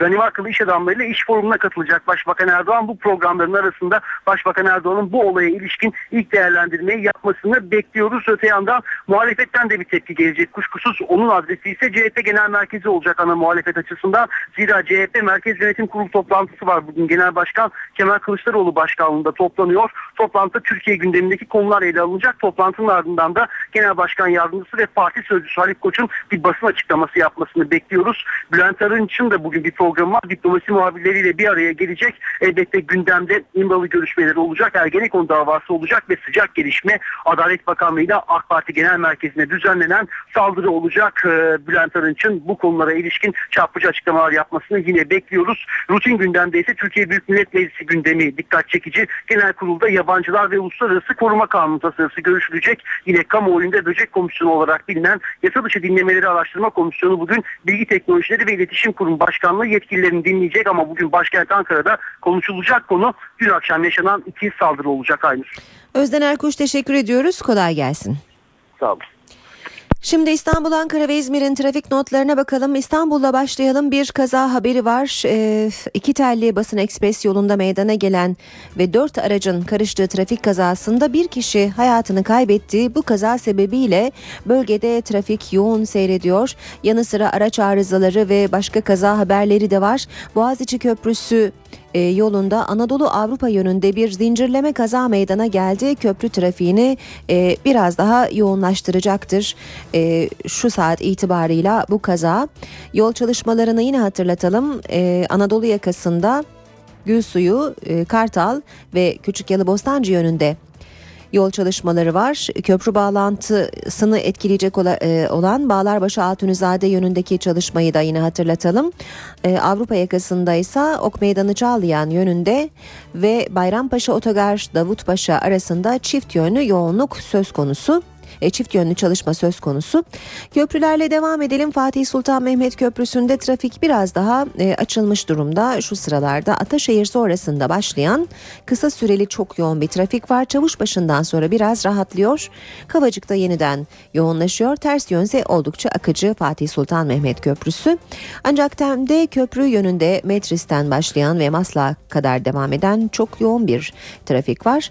Danimarkalı iş adamlarıyla iş forumuna katılacak Başbakan Erdoğan. Bu programların arasında Başbakan Erdoğan'ın bu olaya ilişkin ilk değerlendirmeyi yapmasını bekliyoruz. Öte yandan muhalefetten de bir tepki gelecek. Kuşkusuz onun adresi ise CHP Genel Merkezi olacak ana muhalefet açısından. Zira CHP Merkez Yönetim Kurulu toplantısı var bugün. Genel Başkan Kemal Kılıçdaroğlu başkanlığında toplanıyor. Toplantıda Türkiye gündemindeki konular ele alınacak. Toplantının ardından da Genel Başkan Yardımcısı ve Parti Sözcüsü Haluk Koç'un bir basın açıklaması yapmasını bekliyoruz. Bülent Arınç'ın da bugün bir programı. Diplomasi muhabirleriyle bir araya gelecek. Elbette gündemde İmralı görüşmeleri olacak. Ergenekon davası olacak ve sıcak gelişme Adalet Bakanlığı ile AK Parti Genel Merkezi'ne düzenlenen saldırı olacak. Ee, Bülent Arınç'ın bu konulara ilişkin çarpıcı açıklamalar yapmasını yine bekliyoruz. Rutin gündemde ise Türkiye Büyük Millet Meclisi gündemi dikkat çekici. Genel kurulda yabancılar ve uluslararası koruma kanunu tasarısı görüşülecek. Yine kamuoyunda böcek komisyonu olarak bilinen yasa dışı dinlemeleri araştırma komisyonu bugün Bilgi Teknolojileri ve İletişim Kurumu Başkanlığı yetkililerini dinleyecek ama bugün başkent Ankara'da konuşulacak konu dün akşam yaşanan iki saldırı olacak Aynur. Özden Erkuş teşekkür ediyoruz. Kolay gelsin. Sağ olun. Şimdi İstanbul, Ankara ve İzmir'in trafik notlarına bakalım. İstanbul'la başlayalım. Bir kaza haberi var. Ee, iki telli basın ekspres yolunda meydana gelen ve dört aracın karıştığı trafik kazasında bir kişi hayatını kaybetti. Bu kaza sebebiyle bölgede trafik yoğun seyrediyor. Yanı sıra araç arızaları ve başka kaza haberleri de var. Boğaziçi Köprüsü e, yolunda Anadolu Avrupa yönünde bir zincirleme kaza meydana geldi. Köprü trafiğini e, biraz daha yoğunlaştıracaktır. E, şu saat itibarıyla bu kaza. Yol çalışmalarını yine hatırlatalım. E, Anadolu yakasında Gülsuyu, e, Kartal ve Küçük Yalıbostancı yönünde yol çalışmaları var. Köprü bağlantısını etkileyecek e, olan Bağlarbaşı Altunizade yönündeki çalışmayı da yine hatırlatalım. E, Avrupa yakasında ise Ok Meydanı Çağlayan yönünde ve Bayrampaşa Otogar Davutpaşa arasında çift yönlü yoğunluk söz konusu e, çift yönlü çalışma söz konusu. Köprülerle devam edelim. Fatih Sultan Mehmet Köprüsü'nde trafik biraz daha e, açılmış durumda. Şu sıralarda Ataşehir sonrasında başlayan kısa süreli çok yoğun bir trafik var. Çavuşbaşı'ndan sonra biraz rahatlıyor. Kavacık'ta yeniden yoğunlaşıyor. Ters yönse oldukça akıcı Fatih Sultan Mehmet Köprüsü. Ancak Tem'de köprü yönünde Metris'ten başlayan ve Maslak'a kadar devam eden çok yoğun bir trafik var.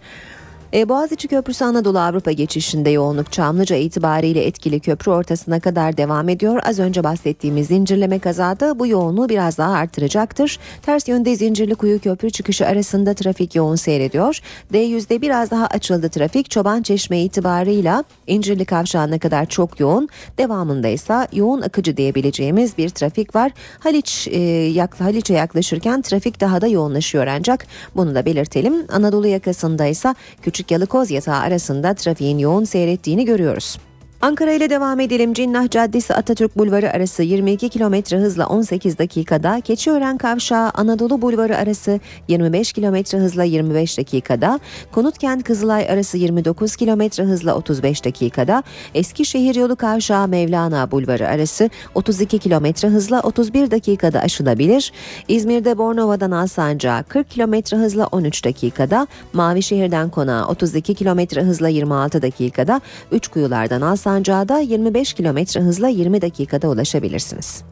E, Boğaziçi Köprüsü Anadolu Avrupa geçişinde yoğunluk Çamlıca itibariyle etkili köprü ortasına kadar devam ediyor. Az önce bahsettiğimiz zincirleme kazada bu yoğunluğu biraz daha artıracaktır. Ters yönde Zincirlikuyu Köprü çıkışı arasında trafik yoğun seyrediyor. D100'de biraz daha açıldı trafik. Çoban Çeşme itibarıyla İncirli Kavşağı'na kadar çok yoğun. Devamında ise yoğun akıcı diyebileceğimiz bir trafik var. Haliç e, yak, Haliç'e yaklaşırken trafik daha da yoğunlaşıyor ancak bunu da belirtelim. Anadolu yakasında ise Küçük Yalıkoz yatağı arasında trafiğin yoğun seyrettiğini görüyoruz. Ankara ile devam edelim. Cinnah Caddesi Atatürk Bulvarı arası 22 km hızla 18 dakikada, Keçiören Kavşağı Anadolu Bulvarı arası 25 km hızla 25 dakikada, Konutkent Kızılay arası 29 km hızla 35 dakikada, Eskişehir Yolu Kavşağı Mevlana Bulvarı arası 32 km hızla 31 dakikada aşılabilir. İzmir'de Bornova'dan Alsancak'a 40 km hızla 13 dakikada, Mavişehir'den Konağa 32 km hızla 26 dakikada, Üçkuyulardan Alsancak'a da 25 km hızla 20 dakikada ulaşabilirsiniz.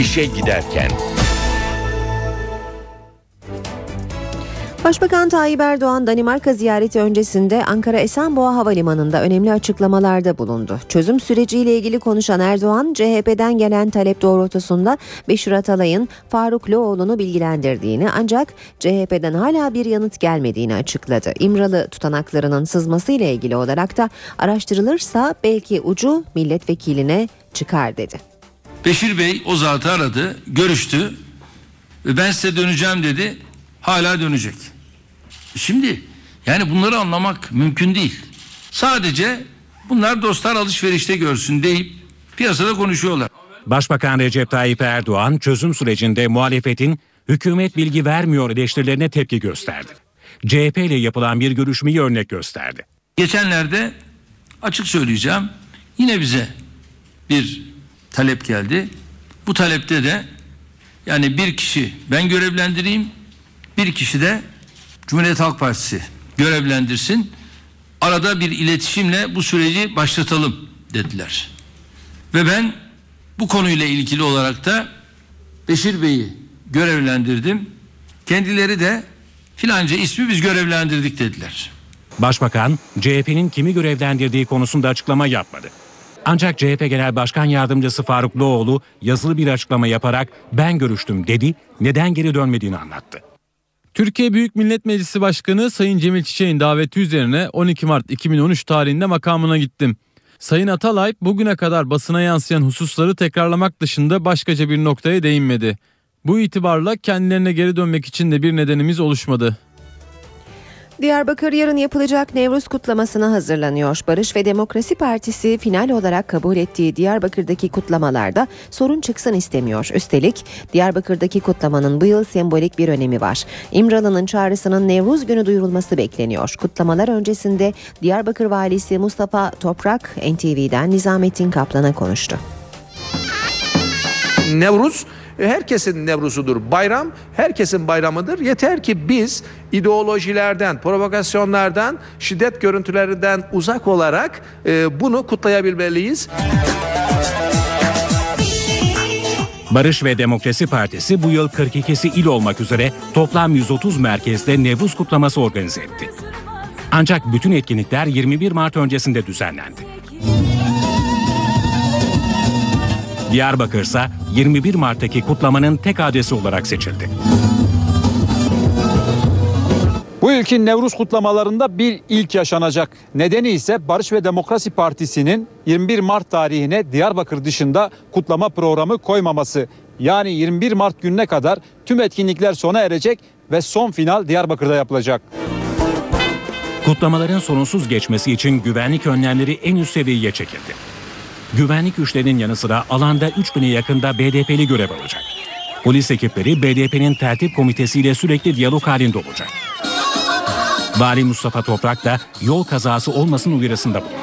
İşe giderken Başbakan Tayyip Erdoğan Danimarka ziyareti öncesinde Ankara Esenboğa Havalimanı'nda önemli açıklamalarda bulundu. Çözüm süreciyle ilgili konuşan Erdoğan, CHP'den gelen talep doğrultusunda Beşir Atalay'ın Faruk Loğlu'nu bilgilendirdiğini ancak CHP'den hala bir yanıt gelmediğini açıkladı. İmralı tutanaklarının sızması ile ilgili olarak da araştırılırsa belki ucu milletvekiline çıkar dedi. Beşir Bey o zatı aradı, görüştü. Ve ben size döneceğim dedi. Hala dönecek. Şimdi yani bunları anlamak mümkün değil. Sadece bunlar dostlar alışverişte görsün deyip piyasada konuşuyorlar. Başbakan Recep Tayyip Erdoğan çözüm sürecinde muhalefetin hükümet bilgi vermiyor eleştirilerine tepki gösterdi. CHP ile yapılan bir görüşmeyi örnek gösterdi. Geçenlerde açık söyleyeceğim yine bize bir talep geldi. Bu talepte de yani bir kişi ben görevlendireyim, bir kişi de Cumhuriyet Halk Partisi görevlendirsin. Arada bir iletişimle bu süreci başlatalım dediler. Ve ben bu konuyla ilgili olarak da Beşir Bey'i görevlendirdim. Kendileri de filanca ismi biz görevlendirdik dediler. Başbakan CHP'nin kimi görevlendirdiği konusunda açıklama yapmadı. Ancak CHP Genel Başkan Yardımcısı Faruk Loğlu yazılı bir açıklama yaparak ben görüştüm dedi, neden geri dönmediğini anlattı. Türkiye Büyük Millet Meclisi Başkanı Sayın Cemil Çiçek'in daveti üzerine 12 Mart 2013 tarihinde makamına gittim. Sayın Atalay bugüne kadar basına yansıyan hususları tekrarlamak dışında başkaca bir noktaya değinmedi. Bu itibarla kendilerine geri dönmek için de bir nedenimiz oluşmadı. Diyarbakır yarın yapılacak Nevruz kutlamasına hazırlanıyor. Barış ve Demokrasi Partisi final olarak kabul ettiği Diyarbakır'daki kutlamalarda sorun çıksın istemiyor. Üstelik Diyarbakır'daki kutlamanın bu yıl sembolik bir önemi var. İmralı'nın çağrısının Nevruz günü duyurulması bekleniyor. Kutlamalar öncesinde Diyarbakır Valisi Mustafa Toprak NTV'den Nizamettin Kaplan'a konuştu. Nevruz herkesin Nevruz'udur. Bayram herkesin bayramıdır. Yeter ki biz ideolojilerden, provokasyonlardan, şiddet görüntülerinden uzak olarak e, bunu kutlayabilmeliyiz. Barış ve Demokrasi Partisi bu yıl 42'si il olmak üzere toplam 130 merkezde Nevruz kutlaması organize etti. Ancak bütün etkinlikler 21 Mart öncesinde düzenlendi. Diyarbakır ise 21 Mart'taki kutlamanın tek adresi olarak seçildi. Bu yılki Nevruz kutlamalarında bir ilk yaşanacak. Nedeni ise Barış ve Demokrasi Partisi'nin 21 Mart tarihine Diyarbakır dışında kutlama programı koymaması. Yani 21 Mart gününe kadar tüm etkinlikler sona erecek ve son final Diyarbakır'da yapılacak. Kutlamaların sorunsuz geçmesi için güvenlik önlemleri en üst seviyeye çekildi. Güvenlik güçlerinin yanı sıra alanda 3000'e yakında BDP'li görev alacak. Polis ekipleri BDP'nin tertip komitesiyle sürekli diyalog halinde olacak. Vali Mustafa Toprak da yol kazası olmasın uyarısında bulundu.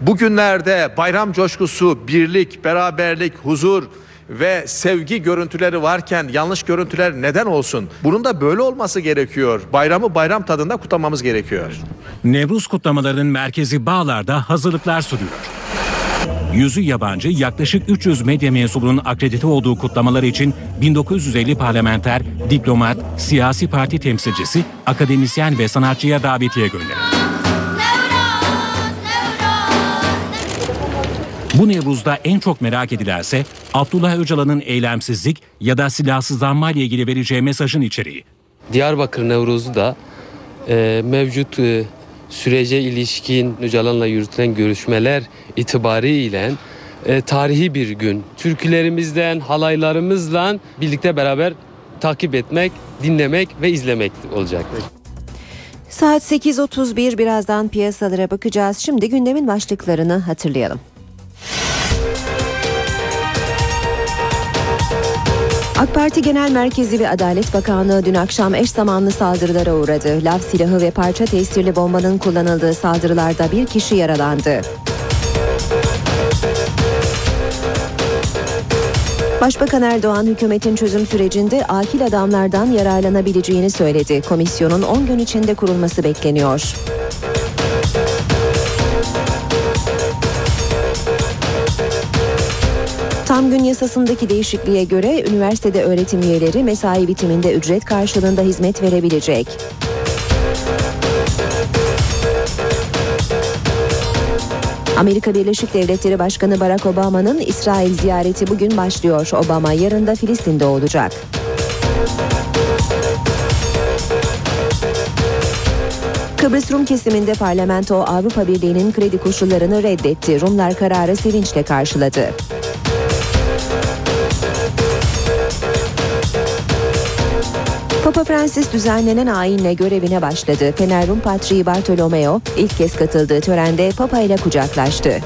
Bugünlerde bayram coşkusu, birlik, beraberlik, huzur ve sevgi görüntüleri varken yanlış görüntüler neden olsun? Bunun da böyle olması gerekiyor. Bayramı bayram tadında kutlamamız gerekiyor. Nevruz kutlamalarının merkezi Bağlar'da hazırlıklar sürüyor. Yüzü yabancı yaklaşık 300 medya mensubunun akredite olduğu kutlamalar için 1950 parlamenter, diplomat, siyasi parti temsilcisi, akademisyen ve sanatçıya davetiye gönderildi. Bu Nevruz'da en çok merak edilerse Abdullah Öcalan'ın eylemsizlik ya da silahsızlanma ile ilgili vereceği mesajın içeriği. Diyarbakır Nevruz'u da e, mevcut e, sürece ilişkin Öcalan'la yürütülen görüşmeler itibariyle e, tarihi bir gün. Türkülerimizden, halaylarımızla birlikte beraber takip etmek, dinlemek ve izlemek olacak. Saat 8.31 birazdan piyasalara bakacağız. Şimdi gündemin başlıklarını hatırlayalım. AK Parti Genel Merkezi ve Adalet Bakanlığı dün akşam eş zamanlı saldırılara uğradı. Lav silahı ve parça tesirli bombanın kullanıldığı saldırılarda bir kişi yaralandı. Başbakan Erdoğan hükümetin çözüm sürecinde akil adamlardan yararlanabileceğini söyledi. Komisyonun 10 gün içinde kurulması bekleniyor. Tam gün yasasındaki değişikliğe göre üniversitede öğretim üyeleri mesai bitiminde ücret karşılığında hizmet verebilecek. Amerika Birleşik Devletleri Başkanı Barack Obama'nın İsrail ziyareti bugün başlıyor. Obama yarın da Filistin'de olacak. Kıbrıs Rum kesiminde parlamento Avrupa Birliği'nin kredi koşullarını reddetti. Rumlar kararı sevinçle karşıladı. Papa Francis düzenlenen ayinle görevine başladı. Fener Rum Patriği Bartolomeo ilk kez katıldığı törende Papa ile kucaklaştı.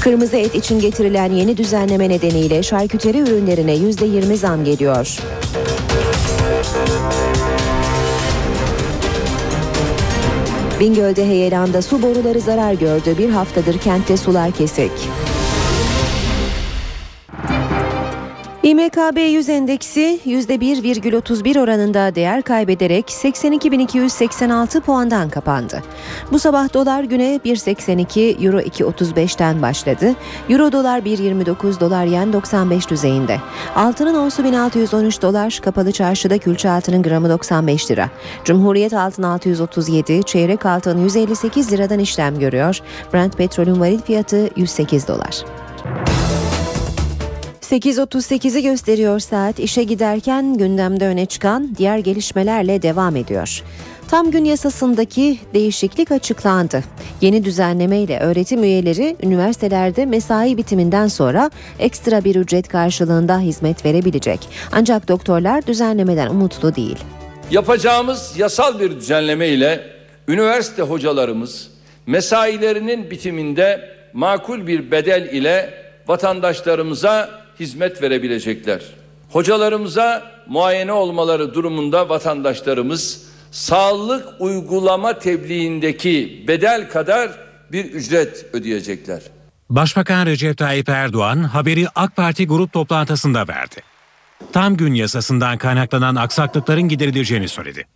Kırmızı et için getirilen yeni düzenleme nedeniyle şarküteri ürünlerine %20 zam geliyor. Bingöl'de heyelanda su boruları zarar gördü. Bir haftadır kentte sular kesik. İMKB 100 endeksi %1,31 oranında değer kaybederek 82.286 puandan kapandı. Bu sabah dolar güne 1.82, euro 2.35'ten başladı. Euro dolar 1.29, dolar yen 95 düzeyinde. Altının onsu 1613 dolar, kapalı çarşıda külçe altının gramı 95 lira. Cumhuriyet altın 637, çeyrek altın 158 liradan işlem görüyor. Brent petrolün varil fiyatı 108 dolar. 8.38'i gösteriyor saat. İşe giderken gündemde öne çıkan diğer gelişmelerle devam ediyor. Tam gün yasasındaki değişiklik açıklandı. Yeni düzenleme ile öğretim üyeleri üniversitelerde mesai bitiminden sonra ekstra bir ücret karşılığında hizmet verebilecek. Ancak doktorlar düzenlemeden umutlu değil. Yapacağımız yasal bir düzenleme ile üniversite hocalarımız mesailerinin bitiminde makul bir bedel ile vatandaşlarımıza hizmet verebilecekler. Hocalarımıza muayene olmaları durumunda vatandaşlarımız sağlık uygulama tebliğindeki bedel kadar bir ücret ödeyecekler. Başbakan Recep Tayyip Erdoğan haberi AK Parti grup toplantısında verdi. Tam gün yasasından kaynaklanan aksaklıkların giderileceğini söyledi.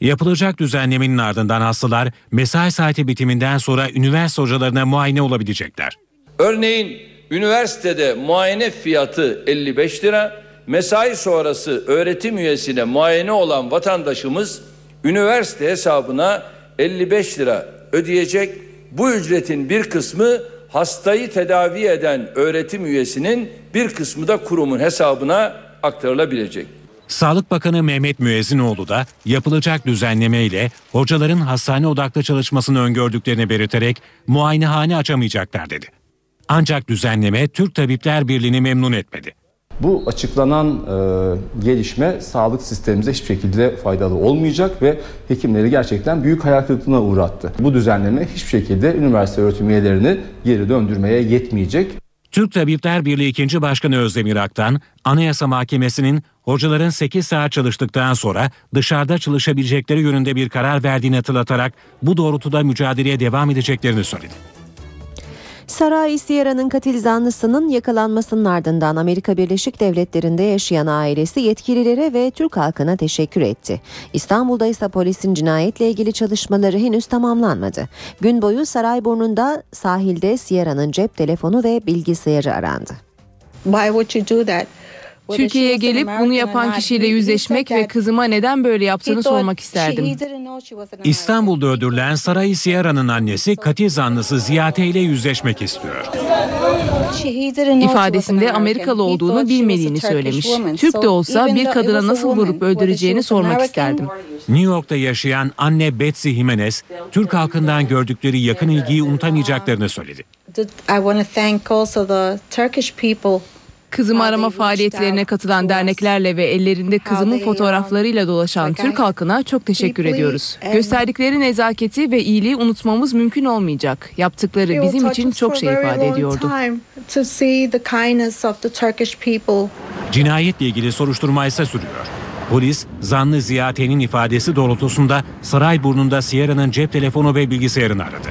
Yapılacak düzenlemenin ardından hastalar mesai saati bitiminden sonra üniversite hocalarına muayene olabilecekler. Örneğin üniversitede muayene fiyatı 55 lira, mesai sonrası öğretim üyesine muayene olan vatandaşımız üniversite hesabına 55 lira ödeyecek. Bu ücretin bir kısmı hastayı tedavi eden öğretim üyesinin bir kısmı da kurumun hesabına aktarılabilecek. Sağlık Bakanı Mehmet Müezzinoğlu da yapılacak düzenleme ile hocaların hastane odaklı çalışmasını öngördüklerini belirterek muayenehane açamayacaklar dedi. Ancak düzenleme Türk Tabipler Birliği'ni memnun etmedi. Bu açıklanan e, gelişme sağlık sistemimize hiçbir şekilde faydalı olmayacak ve hekimleri gerçekten büyük hayal kırıklığına uğrattı. Bu düzenleme hiçbir şekilde üniversite öğretim üyelerini geri döndürmeye yetmeyecek. Türk Tabipler Birliği 2. Başkanı Özdemir Aktan, Anayasa Mahkemesi'nin hocaların 8 saat çalıştıktan sonra dışarıda çalışabilecekleri yönünde bir karar verdiğini hatırlatarak bu doğrultuda mücadeleye devam edeceklerini söyledi. Saray Sierra'nın katil zanlısının yakalanmasının ardından Amerika Birleşik Devletleri'nde yaşayan ailesi yetkililere ve Türk halkına teşekkür etti. İstanbul'da ise polisin cinayetle ilgili çalışmaları henüz tamamlanmadı. Gün boyu Sarayburnu'nda sahilde Sierra'nın cep telefonu ve bilgisayarı arandı. Why would you do that? Türkiye'ye gelip bunu yapan kişiyle yüzleşmek ve kızıma neden böyle yaptığını sormak isterdim. İstanbul'da öldürülen Saray Sierra'nın annesi katil zanlısı Ziyate ile yüzleşmek istiyor. İfadesinde Amerikalı olduğunu bilmediğini söylemiş. Türk de olsa bir kadına nasıl vurup öldüreceğini sormak isterdim. New York'ta yaşayan anne Betsy Jimenez, Türk halkından gördükleri yakın ilgiyi unutamayacaklarını söyledi. Kızımı arama faaliyetlerine katılan derneklerle ve ellerinde kızımın fotoğraflarıyla dolaşan Türk halkına çok teşekkür ediyoruz. Gösterdikleri nezaketi ve iyiliği unutmamız mümkün olmayacak. Yaptıkları bizim için çok şey ifade ediyordu. Cinayetle ilgili soruşturma ise sürüyor. Polis, zanlı Ziyate'nin ifadesi doğrultusunda Sarayburnu'nda Sierra'nın cep telefonu ve bilgisayarını aradı.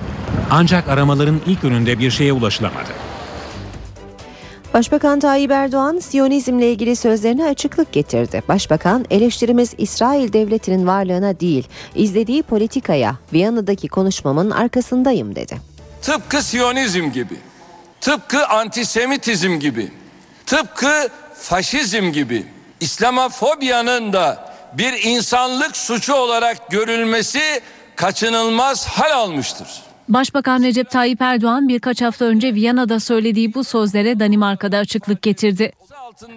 Ancak aramaların ilk önünde bir şeye ulaşılamadı. Başbakan Tayyip Erdoğan Siyonizmle ilgili sözlerine açıklık getirdi. Başbakan eleştirimiz İsrail devletinin varlığına değil, izlediği politikaya Viyana'daki konuşmamın arkasındayım dedi. Tıpkı Siyonizm gibi, tıpkı antisemitizm gibi, tıpkı faşizm gibi İslamofobiyanın da bir insanlık suçu olarak görülmesi kaçınılmaz hal almıştır. Başbakan Recep Tayyip Erdoğan birkaç hafta önce Viyana'da söylediği bu sözlere Danimarka'da açıklık getirdi.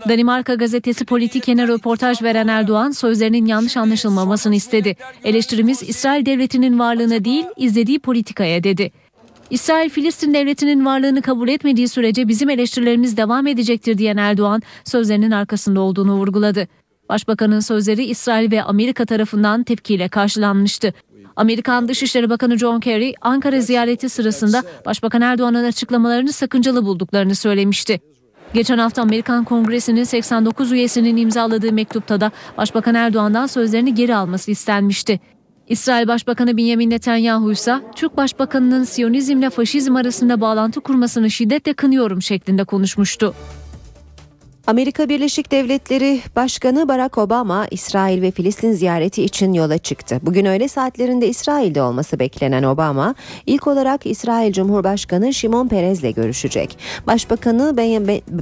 Danimarka gazetesi Politikene röportaj veren Erdoğan sözlerinin yanlış anlaşılmamasını istedi. Eleştirimiz İsrail devletinin varlığına değil izlediği politikaya dedi. İsrail Filistin devletinin varlığını kabul etmediği sürece bizim eleştirilerimiz devam edecektir diyen Erdoğan sözlerinin arkasında olduğunu vurguladı. Başbakanın sözleri İsrail ve Amerika tarafından tepkiyle karşılanmıştı. Amerikan Dışişleri Bakanı John Kerry, Ankara ziyareti sırasında Başbakan Erdoğan'ın açıklamalarını sakıncalı bulduklarını söylemişti. Geçen hafta Amerikan Kongresi'nin 89 üyesinin imzaladığı mektupta da Başbakan Erdoğan'dan sözlerini geri alması istenmişti. İsrail Başbakanı Benjamin Netanyahu ise Türk Başbakanı'nın Siyonizmle faşizm arasında bağlantı kurmasını şiddetle kınıyorum şeklinde konuşmuştu. Amerika Birleşik Devletleri Başkanı Barack Obama İsrail ve Filistin ziyareti için yola çıktı. Bugün öğle saatlerinde İsrail'de olması beklenen Obama ilk olarak İsrail Cumhurbaşkanı Şimon Perez'le görüşecek. Başbakanı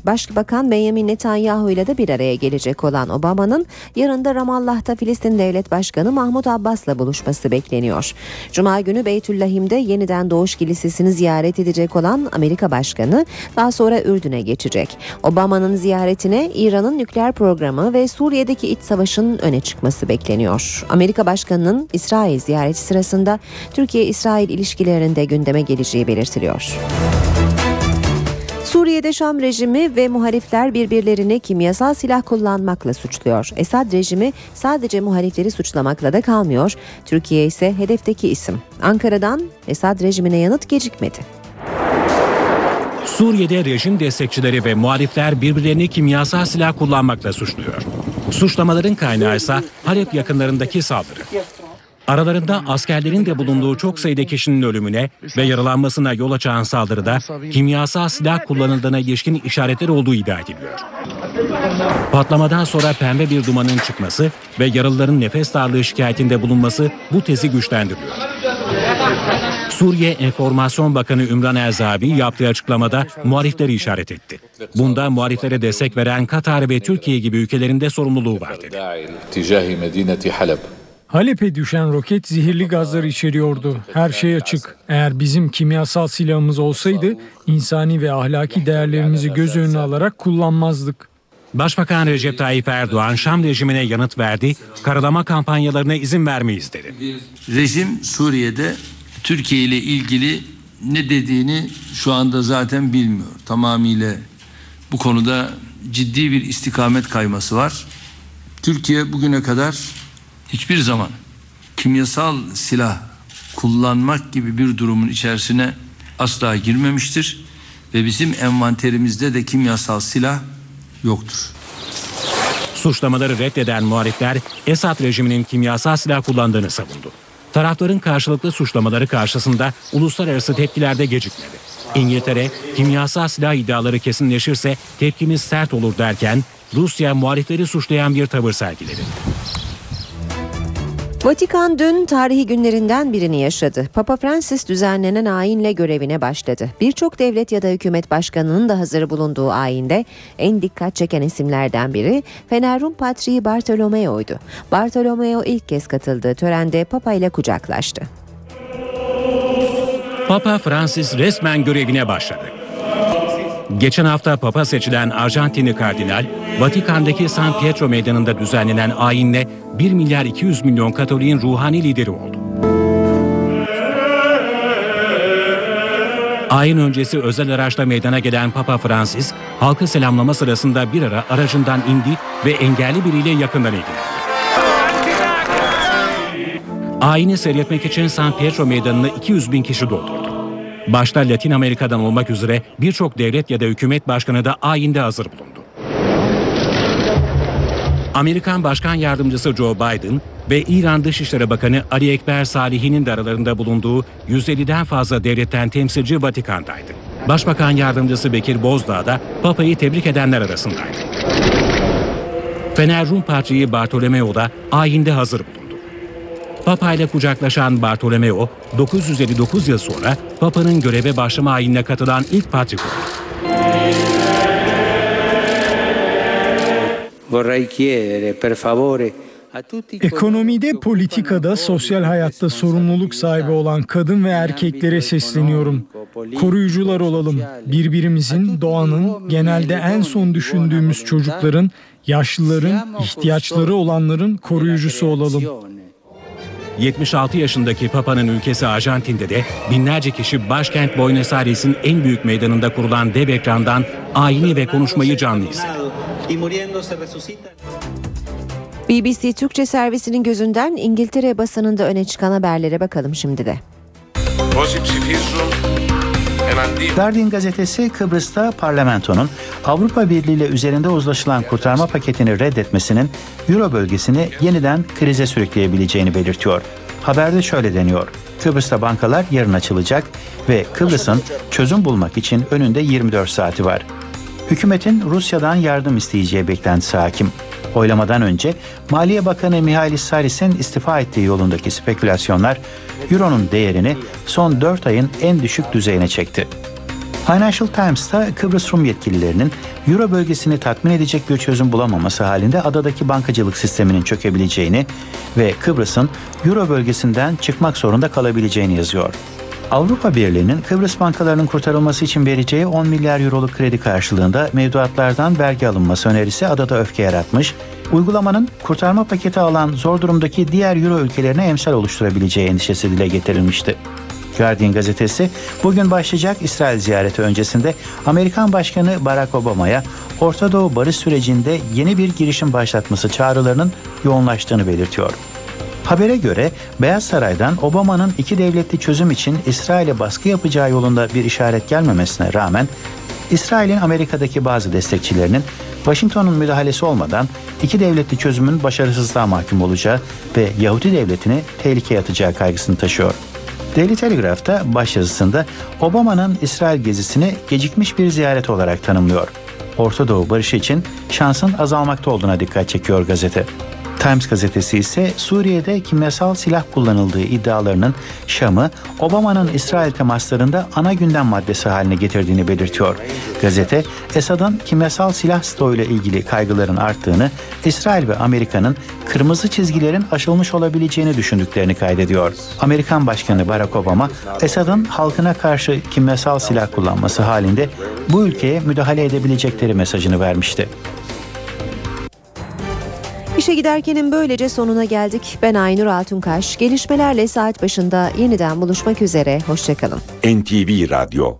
Başbakan Benjamin Netanyahu ile de bir araya gelecek olan Obama'nın yarın da Ramallah'ta Filistin Devlet Başkanı Mahmut Abbas'la buluşması bekleniyor. Cuma günü Beytüllahim'de yeniden Doğuş Kilisesi'ni ziyaret edecek olan Amerika Başkanı daha sonra Ürdün'e geçecek. Obama'nın ziyareti ziyaretine İran'ın nükleer programı ve Suriye'deki iç savaşın öne çıkması bekleniyor. Amerika Başkanı'nın İsrail ziyareti sırasında Türkiye-İsrail ilişkilerinde gündeme geleceği belirtiliyor. Suriye'de Şam rejimi ve muhalifler birbirlerini kimyasal silah kullanmakla suçluyor. Esad rejimi sadece muhalifleri suçlamakla da kalmıyor. Türkiye ise hedefteki isim. Ankara'dan Esad rejimine yanıt gecikmedi. Suriye'de rejim destekçileri ve muhalifler birbirlerini kimyasal silah kullanmakla suçluyor. Suçlamaların kaynağı ise Halep yakınlarındaki saldırı. Aralarında askerlerin de bulunduğu çok sayıda kişinin ölümüne ve yaralanmasına yol açan saldırıda kimyasal silah kullanıldığına ilişkin işaretler olduğu iddia ediliyor. Patlamadan sonra pembe bir dumanın çıkması ve yaralıların nefes darlığı şikayetinde bulunması bu tezi güçlendiriyor. Suriye Enformasyon Bakanı Ümran Elzabi yaptığı açıklamada muhalifleri işaret etti. Bunda muhaliflere destek veren Katar ve Türkiye gibi ülkelerinde sorumluluğu var dedi. Halep'e düşen roket zehirli gazlar içeriyordu. Her şey açık. Eğer bizim kimyasal silahımız olsaydı insani ve ahlaki değerlerimizi göz önüne alarak kullanmazdık. Başbakan Recep Tayyip Erdoğan Şam rejimine yanıt verdi, karalama kampanyalarına izin vermeyiz dedi. Rejim Suriye'de Türkiye ile ilgili ne dediğini şu anda zaten bilmiyor. Tamamıyla bu konuda ciddi bir istikamet kayması var. Türkiye bugüne kadar hiçbir zaman kimyasal silah kullanmak gibi bir durumun içerisine asla girmemiştir ve bizim envanterimizde de kimyasal silah yoktur. Suçlamaları reddeden muhalifler Esad rejiminin kimyasal silah kullandığını savundu. Tarafların karşılıklı suçlamaları karşısında uluslararası tepkilerde gecikmedi. İngiltere kimyasal silah iddiaları kesinleşirse tepkimiz sert olur derken Rusya muhalifleri suçlayan bir tavır sergiledi. Vatikan dün tarihi günlerinden birini yaşadı. Papa Francis düzenlenen ayinle görevine başladı. Birçok devlet ya da hükümet başkanının da hazır bulunduğu ayinde en dikkat çeken isimlerden biri Fener Patriği Bartolomeo'ydu. Bartolomeo ilk kez katıldığı törende Papa ile kucaklaştı. Papa Francis resmen görevine başladı. Geçen hafta Papa seçilen Arjantinli kardinal, Vatikan'daki San Pietro Meydanı'nda düzenlenen ayinle 1 milyar 200 milyon Katoliğin ruhani lideri oldu. Ayin öncesi özel araçla meydana gelen Papa Francis, halkı selamlama sırasında bir ara aracından indi ve engelli biriyle yakından ilgilendi. Ayini seyretmek için San Pietro Meydanı'nı 200 bin kişi doldurdu. Başta Latin Amerika'dan olmak üzere birçok devlet ya da hükümet başkanı da ayinde hazır bulundu. Amerikan Başkan Yardımcısı Joe Biden ve İran Dışişleri Bakanı Ali Ekber Salihi'nin de aralarında bulunduğu 150'den fazla devletten temsilci Vatikan'daydı. Başbakan Yardımcısı Bekir Bozdağ da Papa'yı tebrik edenler arasındaydı. Fener Rum Patriği Bartolomeo da ayinde hazır bulundu. Papa ile kucaklaşan Bartolomeo, 959 yıl sonra Papa'nın göreve başlama ayinine katılan ilk patrik oldu. Vorrei chiedere per favore Ekonomide, politikada, sosyal hayatta sorumluluk sahibi olan kadın ve erkeklere sesleniyorum. Koruyucular olalım. Birbirimizin, doğanın, genelde en son düşündüğümüz çocukların, yaşlıların, ihtiyaçları olanların koruyucusu olalım. 76 yaşındaki Papa'nın ülkesi Arjantin'de de binlerce kişi başkent Buenos Aires'in en büyük meydanında kurulan dev ekrandan ayini ve konuşmayı canlı izledi. BBC Türkçe servisinin gözünden İngiltere basınında öne çıkan haberlere bakalım şimdi de. Guardian gazetesi Kıbrıs'ta parlamentonun Avrupa Birliği ile üzerinde uzlaşılan kurtarma paketini reddetmesinin Euro bölgesini yeniden krize sürükleyebileceğini belirtiyor. Haberde şöyle deniyor. Kıbrıs'ta bankalar yarın açılacak ve Kıbrıs'ın çözüm bulmak için önünde 24 saati var. Hükümetin Rusya'dan yardım isteyeceği beklentisi hakim. Oylamadan önce Maliye Bakanı Mihail Saris'in istifa ettiği yolundaki spekülasyonlar Euro'nun değerini son 4 ayın en düşük düzeyine çekti. Financial Times'ta Kıbrıs Rum yetkililerinin Euro bölgesini tatmin edecek bir çözüm bulamaması halinde adadaki bankacılık sisteminin çökebileceğini ve Kıbrıs'ın Euro bölgesinden çıkmak zorunda kalabileceğini yazıyor. Avrupa Birliği'nin Kıbrıs bankalarının kurtarılması için vereceği 10 milyar euroluk kredi karşılığında mevduatlardan vergi alınması önerisi adada öfke yaratmış, uygulamanın kurtarma paketi alan zor durumdaki diğer euro ülkelerine emsal oluşturabileceği endişesi dile getirilmişti. Guardian gazetesi bugün başlayacak İsrail ziyareti öncesinde Amerikan Başkanı Barack Obama'ya Orta Doğu barış sürecinde yeni bir girişim başlatması çağrılarının yoğunlaştığını belirtiyor. Habere göre Beyaz Saray'dan Obama'nın iki devletli çözüm için İsrail'e baskı yapacağı yolunda bir işaret gelmemesine rağmen İsrail'in Amerika'daki bazı destekçilerinin Washington'un müdahalesi olmadan iki devletli çözümün başarısızlığa mahkum olacağı ve Yahudi devletini tehlikeye atacağı kaygısını taşıyor. Daily Telegraph'ta başyazısında Obama'nın İsrail gezisini gecikmiş bir ziyaret olarak tanımlıyor. Orta Doğu barışı için şansın azalmakta olduğuna dikkat çekiyor gazete. Times gazetesi ise Suriye'de kimyasal silah kullanıldığı iddialarının Şam'ı Obama'nın İsrail temaslarında ana gündem maddesi haline getirdiğini belirtiyor. Gazete, Esad'ın kimyasal silah stoğuyla ilgili kaygıların arttığını, İsrail ve Amerika'nın kırmızı çizgilerin aşılmış olabileceğini düşündüklerini kaydediyor. Amerikan Başkanı Barack Obama, Esad'ın halkına karşı kimyasal silah kullanması halinde bu ülkeye müdahale edebilecekleri mesajını vermişti. İşe giderkenin böylece sonuna geldik. Ben Aynur Altunkaş. Gelişmelerle saat başında yeniden buluşmak üzere. Hoşçakalın. NTV Radyo